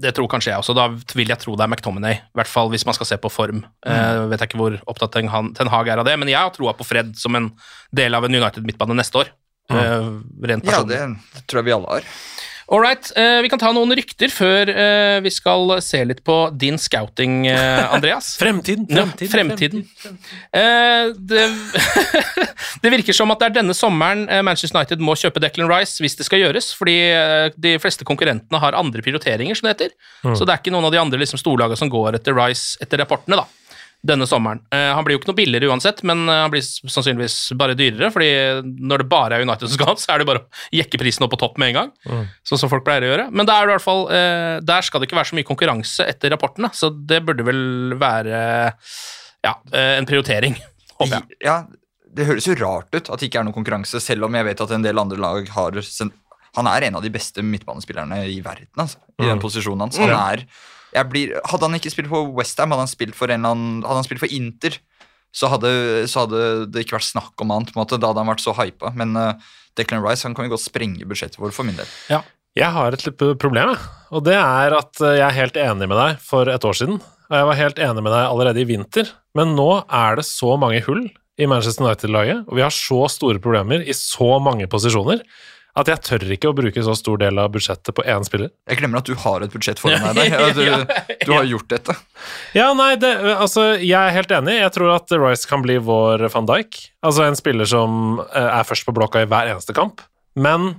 Det tror kanskje jeg også. Da vil jeg tro det er McTominay. I hvert fall hvis man skal se på form. Eh, vet jeg ikke hvor opptatt Ten Han- Ten Hag er av det, men jeg har troa på Fred som en del av en United-midtbane neste år. Uh, rent Ja, det tror jeg vi alle har. All right, eh, vi kan ta noen rykter før uh, vi skal se litt på din scouting, uh, Andreas. Fremtiden! Ja, fremtiden. Eh, det, det virker som at det er denne sommeren Manchester United må kjøpe Declan Rice hvis det skal gjøres, fordi de fleste konkurrentene har andre prioriteringer, som det heter. Så det er ikke noen av de andre liksom, storlagene som går etter Rice etter rapportene, da. Denne sommeren. Eh, han blir jo ikke noe billigere uansett, men eh, han blir sannsynligvis bare dyrere, fordi når det bare er United som skal ha, så er det bare å jekke prisen opp på topp med en gang. Sånn som folk pleier å gjøre. Men der, er i hvert fall, eh, der skal det ikke være så mye konkurranse etter rapportene, så det burde vel være ja, en prioritering, håper jeg. Ja, Det høres jo rart ut at det ikke er noen konkurranse, selv om jeg vet at en del andre lag har Han er en av de beste midtbanespillerne i verden, altså, i den posisjonen hans. Han er, jeg blir, hadde han ikke spilt for Westham, hadde hadde han spilt for Inter, så hadde, så hadde det ikke vært snakk om annet. Da hadde han vært så hypa. Men uh, Declan Rice han kan jo godt sprenge budsjettet vårt for min del. Jeg har et problem. Og det er at eh, jeg er helt enig med deg for et år siden. Og jeg var helt enig med deg allerede i vinter. Men nå er det så mange hull i Manchester United-laget, og vi har så store problemer i så mange posisjoner, at jeg tør ikke å bruke så stor del av budsjettet på én spiller. Jeg glemmer at du har et budsjett foran deg. Ja, du, du har gjort dette. Ja, nei, det, altså, jeg er helt enig. Jeg tror at Rice kan bli vår van Dijk. Altså en spiller som eh, er først på blokka i hver eneste kamp. Men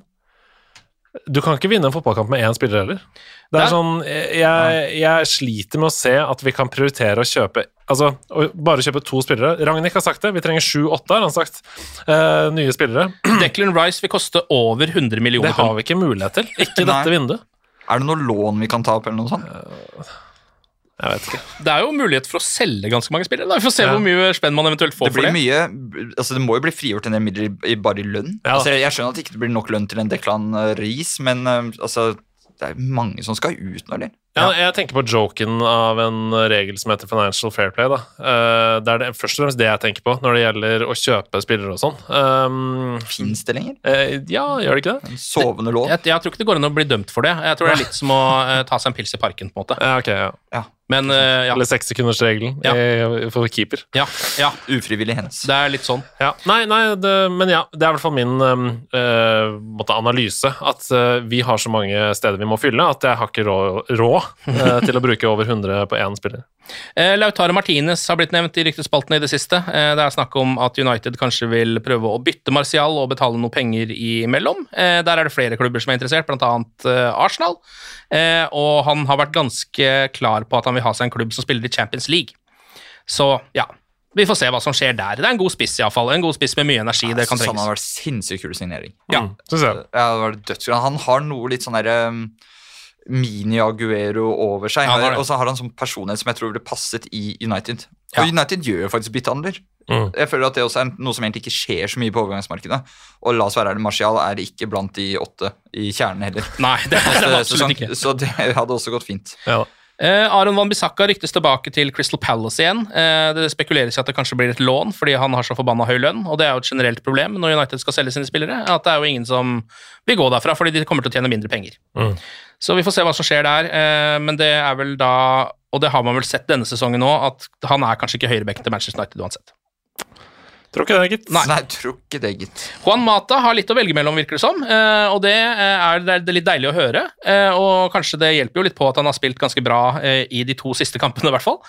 du kan ikke vinne en fotballkamp med én spiller heller. Det er sånn, jeg, jeg sliter med å se at vi kan prioritere å kjøpe Altså, bare kjøpe to spillere. Ragnhild har sagt det. Vi trenger sju-åtte, har han sagt. Uh, nye spillere. Declan Rice vil koste over 100 millioner. Det har vi ikke mulighet til. Ikke dette vinduet. Er det noe lån vi kan ta opp, eller noe sånt? Jeg vet ikke. Det er jo mulighet for å selge ganske mange spillere. Da. Vi får se Ja. hvor mye spenn man eventuelt får Det for blir det. mye, altså det må jo bli frigjort en del midler i, i, bare i lønn. Ja. Altså jeg, skjønner at det ikke blir nok lønn til en Declan Riis, men eh, altså, det er mange som skal ut når det Ja, jeg tenker på joken av en regel som heter Financial Fair Play. Da. Eh, det er det, først og fremst det jeg tenker på når det gjelder å kjøpe spillere og sånn. Um, Fins det lenger? eh, ja, gjør det ikke det? En sovende lov? Jeg, jeg tror ikke det går an å bli dømt for det. Jeg tror det er litt som å eh, ta seg en pils i parken, på en måte. Ja, ok, ja. Ja. Men uh, ja. Eller sekssekundersregelen Ja. eh, for keeper. Ja, ja, Ufrivillig hens. det er litt sånn. Ja, nei, nei det, men ja, det er i hvert fall min måte, analyse. At uh, vi har så mange steder vi må fylle, at jeg har ikke råd, rå, til å bruke over 100 på én spiller. Eh, Lautaro Martinez har blitt nevnt i ryktespaltene i det siste. Eh, det er snakk om at United kanskje vil prøve å bytte Martial og betale noe penger imellom. Eh, der er det flere klubber som er interessert, bl.a. Arsenal. Eh, og han har vært ganske klar på at han vil ha seg en klubb som spiller i Champions League. Så ja, vi får se hva som skjer der. Det er en god spiss, iallfall. En god spiss med mye energi. det kan trenges. Sånn han har vært sinnssykt kul signering. Ja. Mm. Ja, det var dødsgrann Han har noe litt sånn derre um, mini-Aguero over seg. Ja, det det. og så har han sånn personlighet som jeg tror ville passet i United. Ja. Og United gjør jo faktisk byttehandler. Mm. Jeg føler at det også er noe som egentlig ikke skjer så mye på overgangsmarkedet. Og la oss være ærlig, Martial er ikke blant de åtte i kjernen heller. Nei, det er det er absolutt ikke. Så det hadde også gått fint. Ja. Eh, Aron Van Bissaka ryktes tilbake til Crystal Palace igjen. Eh, det spekuleres i at det kanskje blir et lån fordi han har så forbanna høy lønn, og det er jo et generelt problem når United skal selge sine spillere. At det er jo ingen som vil gå derfra fordi de kommer til å tjene mindre penger. Mm. Så vi får se hva som skjer der, eh, men det er vel da Og det har man vel sett denne sesongen nå, at han er kanskje ikke høyrebekken til Manchester United uansett. Tror ikke det, gitt. Nei, Nei, tror ikke det, gitt. Juan Mata har litt å velge mellom, virker det som, eh, og det eh, er, det er litt deilig å høre. eh, Og kanskje det hjelper jo litt på at han har spilt ganske bra eh, i de to siste kampene, i hvert fall.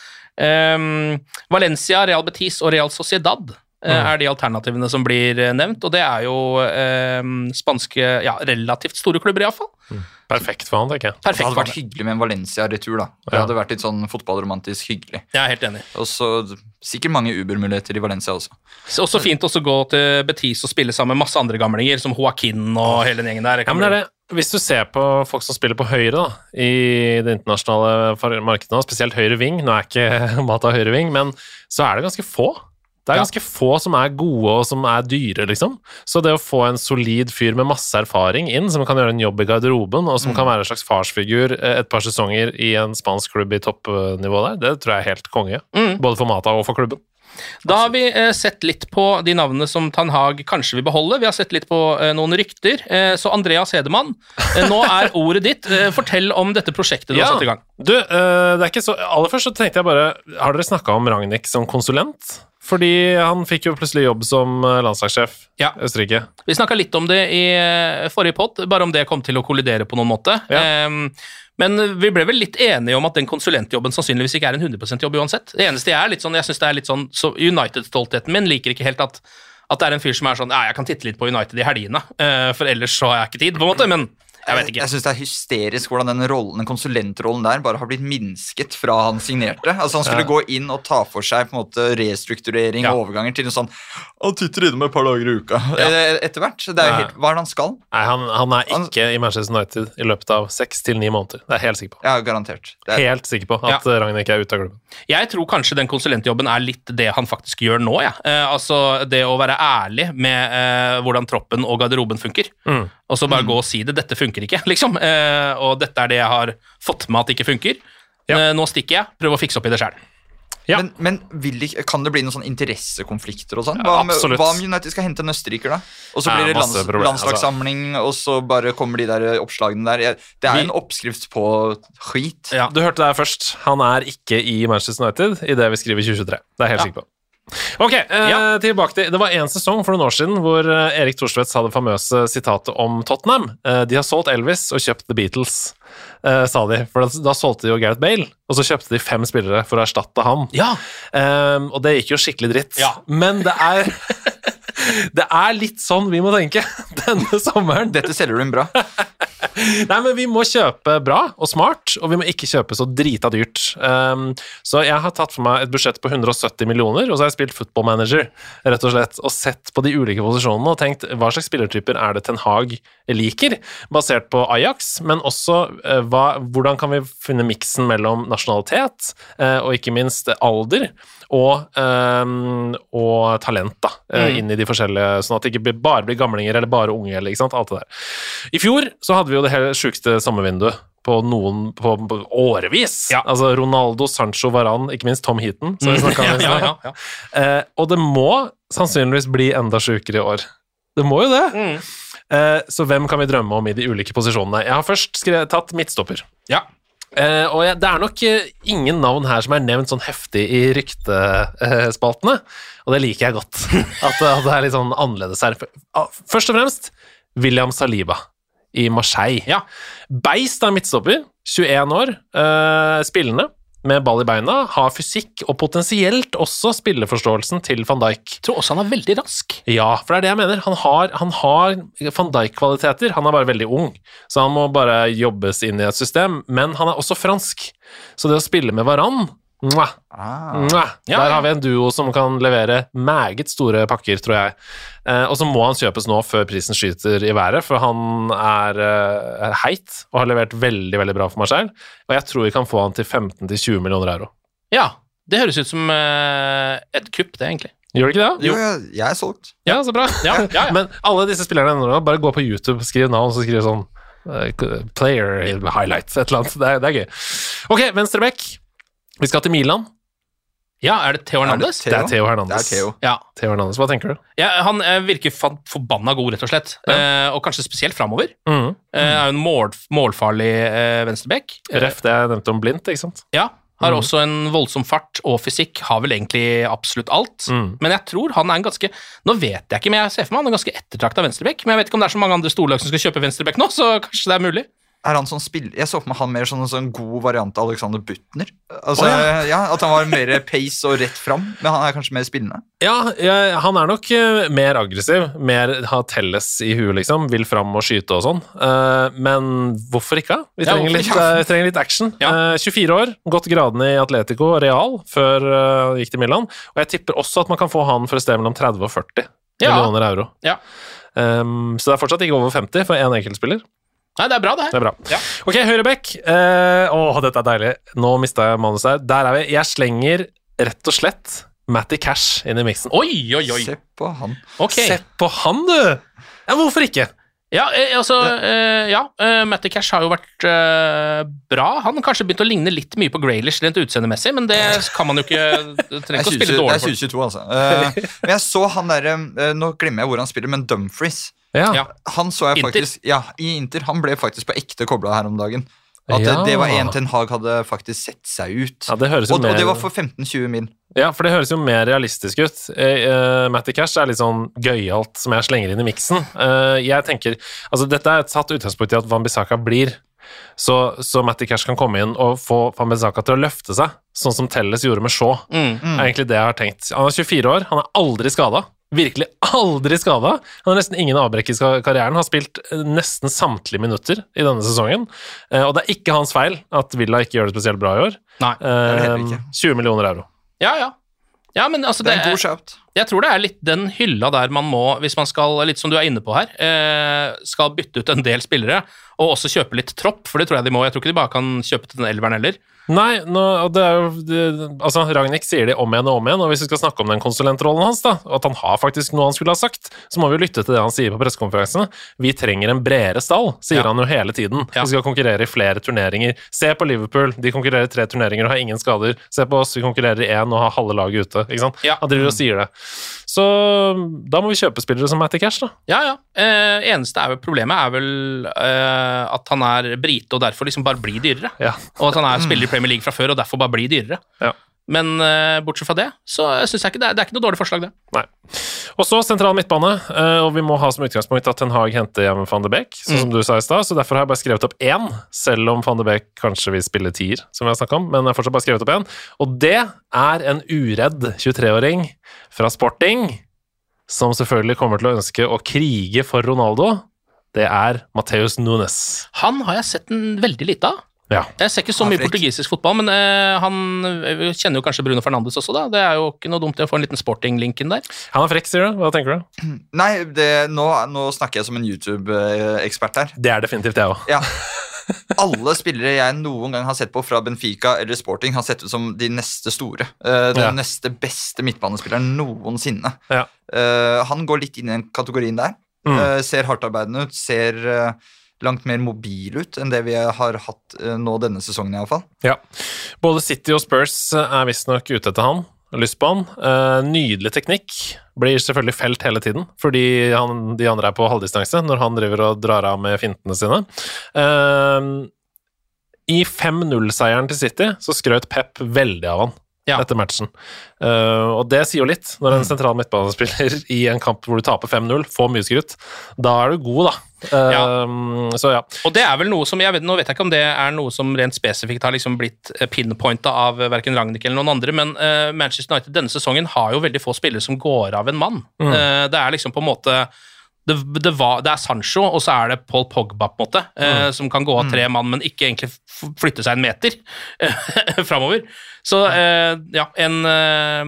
Valencia, Real Betis og Real Sociedad er de alternativene som blir eh, nevnt, og det er jo eh, spanske, ja, relativt store klubber, iallfall. Perfekt for han, tenker jeg. Det hadde vært hyggelig med en Valencia-retur. da. Det Ja. hadde vært litt sånn fotballromantisk hyggelig. Jeg er helt enig. Og så sikkert mange Uber-muligheter i Valencia også. Så Også fint også å gå til Betis og spille sammen med masse andre gamlinger, som Joaquin og hele den gjengen der. Ja, men det er det. Hvis du ser på folk som spiller på høyre da, i det internasjonale markedet, spesielt høyre ving Nå er ikke Mata høyre ving, men så er det ganske få. Det er Ja. ganske få som er gode og som er dyre, liksom. Så det å få en solid fyr med masse erfaring inn, som kan gjøre en jobb i garderoben, og som kan være en slags farsfigur eh, et par sesonger i en spansk klubb i toppnivå der, det tror jeg er helt konge. Mm. Både for Mata og for klubben. Da har vi eh, sett litt på de navnene som Tan Hag kanskje vil beholde. Vi har sett litt på eh, noen rykter. Eh, så Andreas Hedemann, eh, nå er ordet ditt. Eh, fortell om dette prosjektet du har satt i gang. Du, det er ikke så Aller først så tenkte jeg bare Har dere snakka om Ragnhild som konsulent? Fordi han fikk jo plutselig jobb som eh, landslagssjef Ja. Østerrike. Vi snakka litt om det i eh, forrige pod, bare om det kom til å kollidere på noen måte. Ja. Em, men vi ble vel litt enige om at den konsulentjobben sannsynligvis ikke er en 100% jobb uansett. Det eneste jeg er litt sånn, jeg synes det er litt sånn, så United-stoltheten min liker ikke helt at, at det er en fyr som er sånn Ja, jeg kan titte litt på United i helgene, eh, for ellers så har jeg ikke tid, på en måte. Men jeg vet ikke. Jeg synes det er hysterisk hvordan den rollen, den konsulentrollen der bare har blitt minsket fra han signerte. Altså Han skulle Ja. gå inn og ta for seg på en måte restrukturering Ja. og overganger til noe sånn Han titter innom et par dager i uka. ja. Etter hvert. Det er jo helt, hva er det han skal? Nei, han, han er Han- ikke i Manchester United i løpet av seks til ni måneder. Det er jeg helt sikker på. Ja, garantert. Det er, Helt sikker på at ja. Ragnhild ikke er ute av klubben. Jeg tror kanskje den konsulentjobben er litt det han faktisk gjør nå. Ja. Eh, altså det å være ærlig med eh, hvordan troppen og garderoben funker. Mm. Og så bare gå og si det. 'Dette funker ikke', liksom. Eh, og dette er det jeg har fått med at det ikke funker. Ja. Eh, nå stikker jeg. Prøv å fikse opp i det sjøl. Ja. Men, men vil ikke, kan det bli noen sånne interessekonflikter og sånn? Hva, om- absolutt. hva om United skal hente en østerriker, da? Og så Ja, blir det lands, problemer, landslagssamling, og så bare kommer de der oppslagene der. Det er Vi- en oppskrift på skit. Ja. Du hørte det her først. Han er ikke i Manchester United i det vi skriver 2023. Det er jeg helt Ja. sikker på. Ok, eh, Ja. tilbake til Det var en sesong for noen år siden hvor eh, Erik Thorstvedt sa det famøse sitatet om Tottenham. Eh, de har solgt Elvis og kjøpt The Beatles, eh, sa de. For da, da solgte de jo Gareth Bale, og så kjøpte de fem spillere for å erstatte han. Ja. Eh, og det gikk jo skikkelig dritt. Ja. Men det er Det er litt sånn vi må tenke denne sommeren. Dette selger du inn bra. Nei, men vi må kjøpe bra og smart, og vi må ikke kjøpe så drita dyrt. Um, så jeg har tatt for meg et budsjett på 170 millioner, og så har jeg spilt football manager, rett og slett, og sett på de ulike posisjonene og tenkt hva slags spillertyper er det Ten Hag liker, basert på Ajax, men også uh, hva, hvordan kan vi finne miksen mellom nasjonalitet uh, og ikke minst alder, og, um, og talent da, eh, Mm. inn i de forskjellige, sånn at det ikke bare blir gamlinger eller bare unge. Eller, ikke sant? Alt det der. I fjor så hadde vi jo det hele sjukeste sommervinduet på noen på, på årevis. Ja. Altså Ronaldo, Sancho, Varan, ikke minst Tom Heaton. Som vi snakket om Mm. ja, ja, ja. Eh, og det må sannsynligvis bli enda sjukere i år. Det må jo det. Mm. Uh, så hvem kan vi drømme om i de ulike posisjonene? Jeg har først skrevet, tatt midtstopper. ja. Eh, og jeg, det er nok uh, ingen navn her som er nevnt sånn heftig i ryktespaltene, og det liker jeg godt. At, det- at det er litt sånn annerledes her. Ah, Først og fremst William Saliba i Marseille. Ja. Beist er midtstopper, 21 år, eh, spillende, med ball i beina, har fysikk og potensielt også spilleforståelsen til van Dijk. Jeg tror også han er veldig rask. Ja, for det er det jeg mener. Han har, han har van Dijk-kvaliteter. Han er bare veldig ung, så han må bare jobbes inn i et system. Men han er også fransk, så det å spille med Varan mwah, Ah. mwah, Ja, Der har vi en duo som kan levere meget store pakker, tror jeg. Eh, og så må han kjøpes nå før prisen skyter i været, for han er, eh, er heit og har levert veldig veldig bra for Marcel. Og jeg tror vi kan få han til 15-20 millioner euro. Ja, det høres ut som eh, et kupp, det, egentlig. Gjør det ikke det? Jo, jeg, jeg er solgt. Ja, så bra. Ja, ja, ja. Men alle disse spillerne nå, bare gå på YouTube, skriv navn, så skriv sånn uh, Player highlights, et eller annet. Det er, det er gøy. Ok, venstrebekk. Vi skal til Milan. Ja, er det Theo Hernandez? Det er Theo Det Hernandez. er Theo. Ja. Theo Hernandez. Hva tenker du? ja, Han eh, virker forbanna god, rett og slett. Eh, og kanskje spesielt framover. Mm. Eh, er jo en mål, målfarlig eh, venstreback. Eh, Ref det jeg nevnte om blindt, ikke sant? Ja, har Mm. også en voldsom fart og fysikk, har vel egentlig absolutt alt. Mm. Men jeg tror han er en ganske Nå vet jeg ikke, men jeg ser for meg han er en ganske ettertrakta venstreback. Men jeg vet ikke om det er så mange andre storlag som skal kjøpe venstreback nå, så kanskje det er mulig. Er han sånn spiller Jeg så for meg han mer sånn en sånn god variant av Alexander Butner. Altså, oh, ja. ja. At han var mer pace og rett fram, men han er kanskje mer spillende. Ja, jeg, han er nok eh, mer aggressiv, mer ha telles i huet, liksom. Vil fram og skyte og sånn. Uh, men hvorfor ikke? Vi Ja, trenger, hvorfor litt, vi trenger litt action. Ja. Eh, 24 år, gått gradene i Atletico Real før uh, gikk til Milan. Og jeg tipper også at man kan få han for et sted mellom 30 og 40 Ja. millioner euro. Ja. Um, så det er fortsatt ikke over 50 for én enkeltspiller. Nei, det er bra, det Det her. er bra. Ja. Ok, høyrebekk. Uh, Åh, dette er deilig. Nå mista jeg manuset her. Der er vi. Jeg slenger rett og slett Matty Cash inn i miksen. Oi, oi, oi. Se på han. Okay. Se på han, du! Ja, hvorfor ikke? Ja, eh, altså eh, Ja, eh, Matty Cash har jo vært eh, bra. Han har kanskje begynt å ligne litt mye på Graylish rent utseendemessig, men det kan man jo ikke Det trenger er ikke å spille dårlig for. det er 2022, altså. Eh, men jeg så han derre eh, Nå glemmer jeg hvor han spiller, men Dumfries. Ja. Ja. Han så jeg Inter. Ja, i Inter. Han ble faktisk på ekte kobla her om dagen. At Ja. det, det var en Ten Hag hadde faktisk sett seg ut. Ja, det høres jo og, mer og det var for 15-20 mil. Ja, for det høres jo mer realistisk ut. Eh, eh, Matty Cash er litt sånn gøyalt som jeg slenger inn i miksen. Uh, jeg tenker Altså, dette er et satt utgangspunkt i at Van Bissaka blir. Så, så Matty Cash kan komme inn og få Van Bissaka til å løfte seg, sånn som Telles gjorde med Shaw. Mm. er egentlig det jeg har tenkt. Han er 24 år, han er aldri skada. Virkelig aldri skada. Han har nesten ingen avbrekk i karrieren. Har spilt eh, nesten samtlige minutter i denne sesongen. Eh, Og det er ikke hans feil at Villa ikke gjør det spesielt bra i år. Nei. er det heller Eh, ikke. 20 millioner euro. Ja, ja. Ja, men altså, Det det er en er, god shout. jeg tror det er litt den hylla der man må, hvis man skal, litt som du er inne på her, eh, skal bytte ut en del spillere, og også kjøpe litt tropp, for det tror jeg de må. Jeg tror ikke de bare kan kjøpe til den elveren heller. Nei, nå, det er jo det, Altså, Ragnhild sier det om igjen og om igjen, og hvis vi skal snakke om den konsulentrollen hans, da, og at han har faktisk noe han skulle ha sagt, så må vi jo lytte til det han sier på pressekonferansene. Vi trenger en bredere stall, sier Ja. han jo hele tiden. Ja. Vi skal konkurrere i flere turneringer. Se på Liverpool, de konkurrerer i tre turneringer og har ingen skader. Se på oss, vi konkurrerer i én og har halve laget ute. Ikke sant? Ja. Han driver og sier det. Så da må vi kjøpe spillere som Matty Cash, da. Ja, ja. Eh, eneste er vel, problemet er vel eh, at han er brite og derfor liksom bare blir dyrere. Ja. Og at han er spiller i Premier League fra før og derfor bare blir dyrere. Ja. Men uh, bortsett fra det, så syns jeg ikke det er, det er ikke noe dårlig forslag, det. Nei. Og så sentral midtbane, uh, og vi må ha som utgangspunkt at Ten Hag henter hjem van de Beek, sånn som du sa i stad, så derfor har jeg bare skrevet opp én, selv om van de Beek kanskje vil spille tier, som vi har snakka om, men jeg har fortsatt bare skrevet opp én. Og det er en uredd 23-åring fra Sporting, som selvfølgelig kommer til å ønske å krige for Ronaldo. Det er Mateus Nunes. Han har jeg sett en veldig lite av. Ja. Jeg ser ikke så mye portugisisk fotball, men eh, han eh, kjenner jo kanskje Bruno Fernandes også, da. Det er jo ikke noe dumt å få en liten sporting-link inn der. Han er frekk, sier du? Hva tenker du? Nei, det, nå, nå snakker jeg som en YouTube-ekspert her. Det er definitivt jeg òg. Ja. alle spillere jeg noen gang har sett på fra Benfica eller Sporting, har sett ut som de neste store. Eh, den Ja. neste beste midtbanespilleren noensinne. Ja. Eh, han går litt inn i den kategorien der. Mm. Eh, ser hardtarbeidende ut, ser langt mer mobil ut enn det vi har hatt eh, nå denne sesongen, iallfall. Ja. Både City og Spurs er visstnok ute etter han. Lyst på han. Eh, nydelig teknikk. Blir selvfølgelig felt hele tiden, fordi han, de andre er på halvdistanse når han driver og drar av med fintene sine. Eh, I 5-0-seieren til City så skrøt Pep veldig av han Ja. etter matchen. Uh, og det sier jo litt, når en sentral midtbanespiller i en kamp hvor du taper 5-0, får mye skryt. Da er du god, da. Eh, Så ja. Og det er vel noe som, jeg vet, Nå vet jeg ikke om det er noe som rent spesifikt har liksom blitt pinpointa av verken Ragnhild eller noen andre, men uh, Manchester United denne sesongen har jo veldig få spillere som går av en mann. Mm. Uh, det er liksom på en måte det, det, var, det er Sancho, og så er det Paul Pogba, på en måte, eh, Mm. som kan gå av tre mann, men ikke egentlig flytte seg en meter framover. Så eh, ja, en, eh,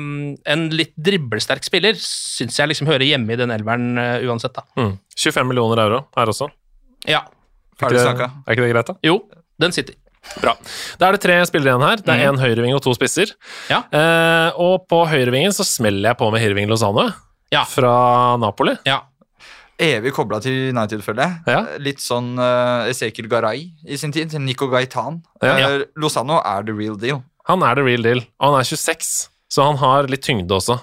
en litt dribbelsterk spiller syns jeg liksom hører hjemme i den elveren eh, uansett, da. Mm. 25 millioner euro her også. Ja. Er Ferdig ikke, snakka. er ikke det greit, da? Jo, den sitter. Bra. Da er det tre spillere igjen her. Det er én høyreving og to spisser. Ja. Eh, og på høyrevingen så smeller jeg på med Hirving Lozano Ja. fra Napoli. Ja. Evig kobla til United, føler jeg. Ja. Litt sånn uh, Ezekiel Garay i sin tid. Nico Gaitan. Ja. Eh, Lozano er the real deal. Han er the real deal. Og han er 26, så han har litt tyngde også.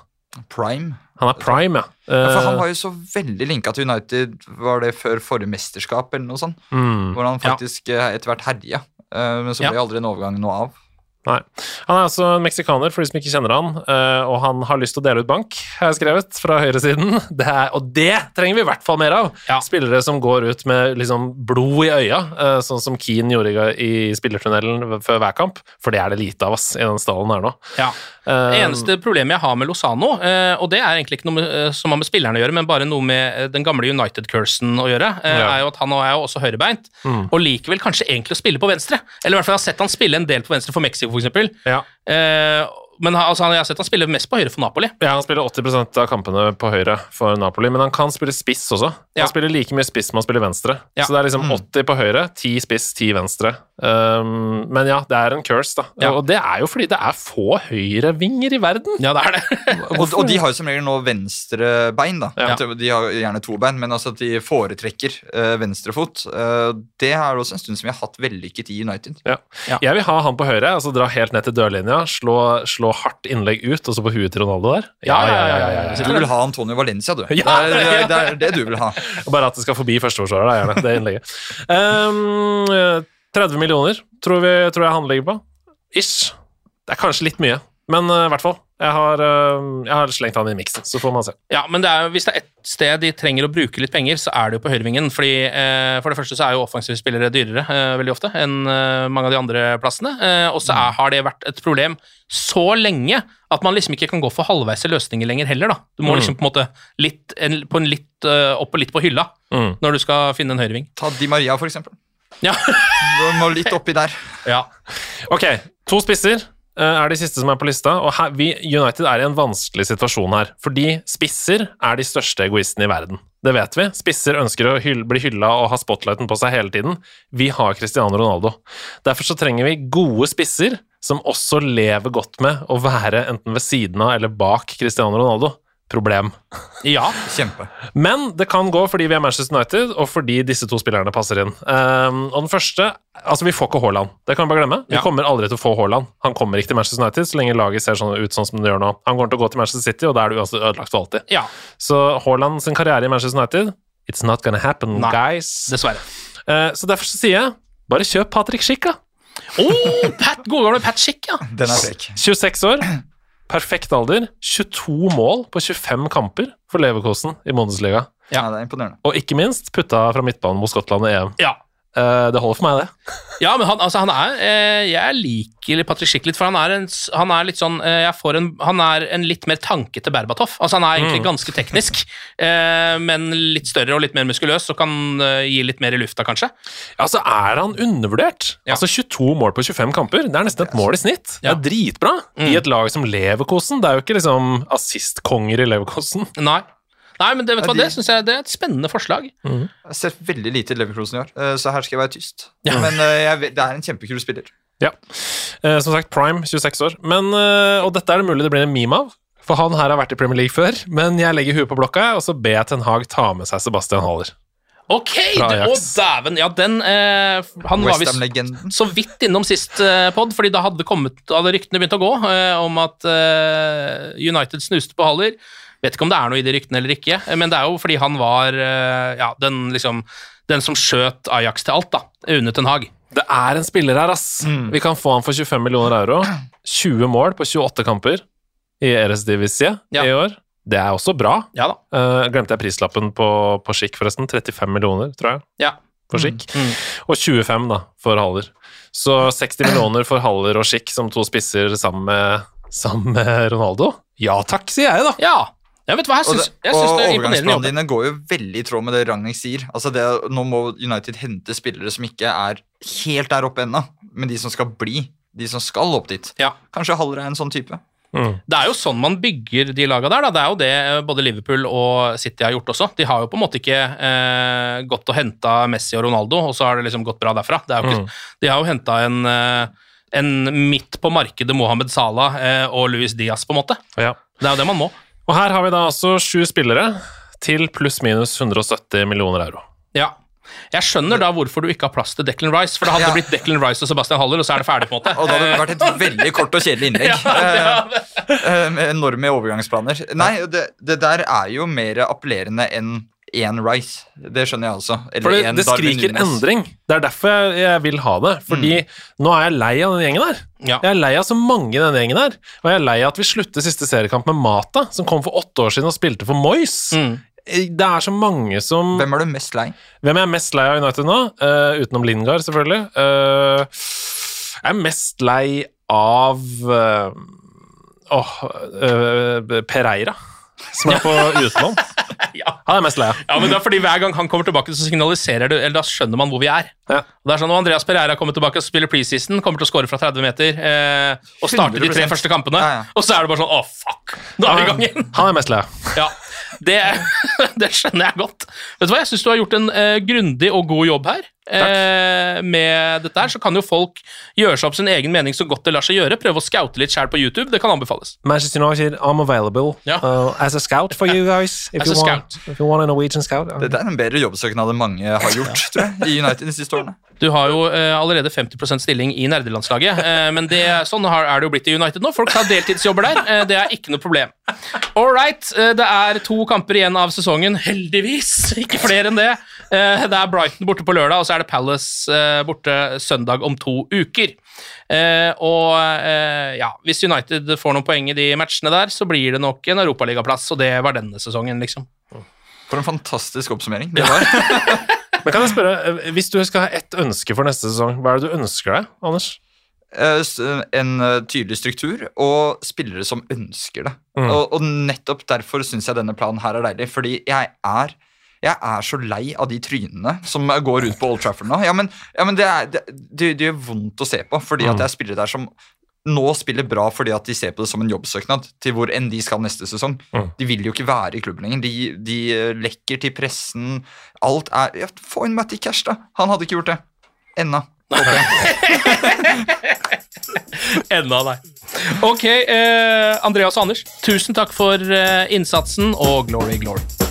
Prime. Han er prime, ja. Ja, for han Eh, var jo så veldig linka til United, var det før forrige mesterskap, eller noe sånt? mm. Hvor han faktisk ja. etter hvert herja. Eh, Men så ble aldri en overgang noe av. Nei. Han er altså en meksikaner, for de som ikke kjenner han, eh, og han har lyst til å dele ut bank, har jeg skrevet, fra høyresiden. Det er, og det trenger vi i hvert fall mer av! Ja. Spillere som går ut med liksom blod i øya, eh, sånn som Keane gjorde i, spillertunnelen før hver kamp, for det er det lite av oss i den stallen her nå. Ja. Eh, Det eneste problemet jeg har med Lozano, eh, og det er egentlig ikke noe med, eh, som har med spillerne å gjøre, men bare noe med den gamle United-cursen å gjøre, Ja. er jo at han er jo også høyrebeint, Mm. og likevel kanskje egentlig å spille på venstre. Eller i hvert fall jeg har sett han spille en del på venstre for Mexico, for eksempel. ja. Eh, men altså, jeg har sett han spiller mest på høyre for Napoli. Ja, han spiller 80% av kampene på høyre for Napoli, men han kan spille spiss også. Ja. Han spiller like mye spiss som han spiller venstre. Ja. Så det er liksom 80 på høyre, 10 spiss, 10 venstre. Um, men ja, det er en curse, da. Ja. Og det er jo fordi det er få høyrevinger i verden. Ja, det er det. Og, og de har jo som regel nå venstre bein, da. Ja. De har gjerne to bein, men altså at de foretrekker uh, venstrefot. Uh, det er også en stund som vi har hatt vellykket i United. Ja. Ja. Jeg vil ha han på høyre, altså dra helt ned til dørlinja, slå, slå hardt innlegg ut, og så på huet til Ronaldo der. Ja, ja, ja, ja, ja. Du vil ha Antonio Valencia, du. Ja, det, er, det er det du vil ha. Bare at det skal forbi førsteforsvarer, da, gjerne. Det innlegget. Um, 30 millioner tror, vi, tror jeg han ligger på. Ish. Det er kanskje litt mye, men uh, i hvert fall. Jeg har, uh, jeg har slengt han i miksen, så får man se. Ja, men det er, hvis det er ett sted de trenger å bruke litt penger, så er det jo på høyrevingen. fordi eh, For det første så er jo offensive spillere dyrere eh, veldig ofte enn eh, mange av de andre plassene. Eh, og så er, har det vært et problem så lenge at man liksom ikke kan gå for halvveise løsninger lenger heller. da. Du må Mm. liksom på en måte litt, en, på en litt eh, opp og litt på hylla Mm. når du skal finne en høyreving. Ta Di Maria, for eksempel. Ja. Du må litt oppi der. ja. Ok, to spisser eh, er de siste som er på lista, og her, vi, United er i en vanskelig situasjon her, fordi spisser er de største egoistene i verden. Det vet vi. Spisser ønsker å hyll, bli hylla og ha spotlighten på seg hele tiden. Vi har Cristiano Ronaldo. Derfor så trenger vi gode spisser som også lever godt med å være enten ved siden av eller bak Cristiano Ronaldo. Problem. ja. Kjempe. Men det kan gå fordi vi er Manchester United, og fordi disse to spillerne passer inn. Um, og den første Altså, vi får ikke Haaland. Det kan vi bare glemme. Vi Ja. kommer aldri til å få Haaland. Han kommer ikke til Manchester United så lenge laget ser sånn ut sånn som det gjør nå. Han kommer til å gå til Manchester City, og da er det uansett ødelagt for alltid. ja. Så Haaland sin karriere i Manchester United It's not gonna happen, Nei. guys. Dessverre. Uh, så derfor så sier jeg bare kjøp Patrick Schick, da. Oh, Pat, gode gamle Pat Schick, ja. Den er frekk. 26 år. Perfekt alder. 22 mål på 25 kamper for Leverkosen i Bundesliga. Ja, det er imponerende. Og ikke minst putta fra midtbanen mot Skottland i EM. ja. Eh, det holder for meg, det. Ja, men han, altså, han er eh, Jeg liker Patrick Schick litt, for han er, en, han er litt sånn eh, jeg får en, Han er en litt mer tankete Berbatov. Altså, han er egentlig Mm. ganske teknisk, eh, men litt større og litt mer muskuløs, og kan eh, gi litt mer i lufta, kanskje. Ja, Altså, er han undervurdert? Ja. Altså, 22 mål på 25 kamper, det er nesten et mål i snitt. Ja. Det er dritbra Mm. i et lag som Leverkosen. Det er jo ikke liksom assistkonger i Leverkosen. Nei. Nei, men det, vet Ja, hva, de- det synes jeg det er et spennende forslag. Jeg har sett veldig lite i Leverkusen i år, eh, så her skal jeg være tyst. Men eh, jeg, det er en kjempekul spiller. Ja. Eh, som sagt, Prime, 26 år. Men, og dette er det mulig det blir en meme av, for han her har vært i Premier League før. Men jeg legger huet på blokka, og så ber jeg Ten Hag ta med seg Sebastian Haller. Ok, å dæven, ja, den eh, Han var visst så vidt innom sist eh, pod, fordi da hadde, kommet, hadde ryktene begynt å gå eh, om at eh, United snuste på Haller. Vet ikke om det er noe i de ryktene eller ikke, men det er jo fordi han var eh, ja, den, liksom, den som skjøt Ajax til alt, da, under Ten Hag. Det er en spiller her, ass. Vi kan få han for 25 millioner euro. 20 mål på 28 kamper i Eresdivisie Ja. i år. Det er også bra. Ja da. Uh, glemte jeg prislappen på, på Schick, forresten. 35 millioner, tror jeg, Ja. for Schick. Mm. Og 25 da, for Haller. Så 60 millioner for Haller og Schick som to spisser sammen med, sammen med Ronaldo? Ja takk, sier jeg, da. ja. Jeg vet hva, jeg Og, jeg og det er overgangsplanene dine går jo veldig i tråd med det Ragnhild sier. Altså det, nå må United hente spillere som ikke er helt der oppe ennå, men de som skal bli. De som skal opp dit. Ja. Kanskje Haller er en sånn type. Det er jo sånn man bygger de laga der. Da. Det er jo det eh, både Liverpool og City har gjort også. De har jo på en måte ikke eh, gått og henta Messi og Ronaldo, og så har det liksom gått bra derfra. Det er jo ikke, De har jo henta en, eh, en midt på markedet Mohammed Salah eh, og Luis Diaz, på en måte. Ja. Det er jo det man må. Og her har vi da altså sju spillere til pluss-minus 170 millioner euro. Ja. Jeg skjønner da hvorfor du ikke har plass til Declan Rice, for det hadde Ja. blitt Declan Rice og Sebastian Haller, og så er det ferdig, på en måte. Og da hadde det vært et veldig kort og kjedelig innlegg. ja, det det. med enorme overgangsplaner. Nei, det, det der er jo mer appellerende enn én Rice. Det skjønner jeg. Eller For det, en det skriker endring. Det er derfor jeg, jeg vil ha det. Fordi nå er jeg lei av den gjengen der. Ja. Jeg er lei av så mange i denne gjengen der. Og jeg er lei av at vi slutter siste seriekamp med Mata, som kom for åtte år siden og spilte for Moyes. Mm. Det er så mange som Hvem er du mest lei? Hvem er jeg mest lei av United nå? Uh, utenom Lingard, selvfølgelig. Uh, jeg er mest lei av uh, oh, eh, Pereira, som er på utlån. Ja. Han er mest lei av. Ja, men det er fordi Hver gang han kommer tilbake, så signaliserer du, eller da skjønner man hvor vi er. Ja. Og det er sånn, og Andreas Pereira kommer tilbake og spiller preseason, kommer til å score fra 30 meter eh, og starter de tre første kampene, Ja, ja. og så er det bare sånn Å, fuck! Nå er vi i gang igjen! Han er mest lei av. Ja, det, det skjønner jeg godt. Vet du hva, Jeg syns du har gjort en eh, grundig og god jobb her. Eh, med dette her, Så kan jo folk gjøre seg opp sin egen mening så godt det lar seg gjøre. Prøve å scoute litt sjæl på YouTube. Det kan anbefales. Manchester United, I'm available Ja. uh, as a scout for you guys. If, you want, if you want a Norwegian scout. Det er en bedre jobbsøknad enn mange har gjort, tror jeg, i United de siste årene. Du har jo eh, allerede 50% stilling i nerdelandslaget, eh, men det, sånn har, er det jo blitt i United nå. Folk tar deltidsjobber der. Eh, det er ikke noe problem. All right, eh, det er to kamper igjen av sesongen. Heldigvis, ikke flere enn det. Eh, det er Brighton borte på lørdag, og så er det Palace eh, borte søndag om to uker. Eh, og eh, ja, hvis United får noen poeng i de matchene der, så blir det nok en europaligaplass, og det var denne sesongen, liksom. For en fantastisk oppsummering det var. Men kan jeg spørre, Hvis du skal ha ett ønske for neste sesong, hva er det du ønsker deg, Anders? Eh, En eh, tydelig struktur og spillere som ønsker det. Mm. Og, og nettopp derfor syns jeg denne planen her er deilig, fordi jeg er jeg er så lei av de trynene som går ut på Old Trafford nå. Ja, men, ja, men det, er, det, det, det gjør vondt å se på, fordi at det er spillere der som nå spiller bra fordi at de ser på det som en jobbsøknad til hvor enn de skal neste sesong. Mm. De vil jo ikke være i klubben lenger. De, de eh, lekker til pressen. Alt er ja, Få inn Matty Cash, da! Han hadde ikke gjort det. Ennå. Enda nei. Ok, eh, Andreas og Anders, tusen takk for eh, innsatsen og glory, glory.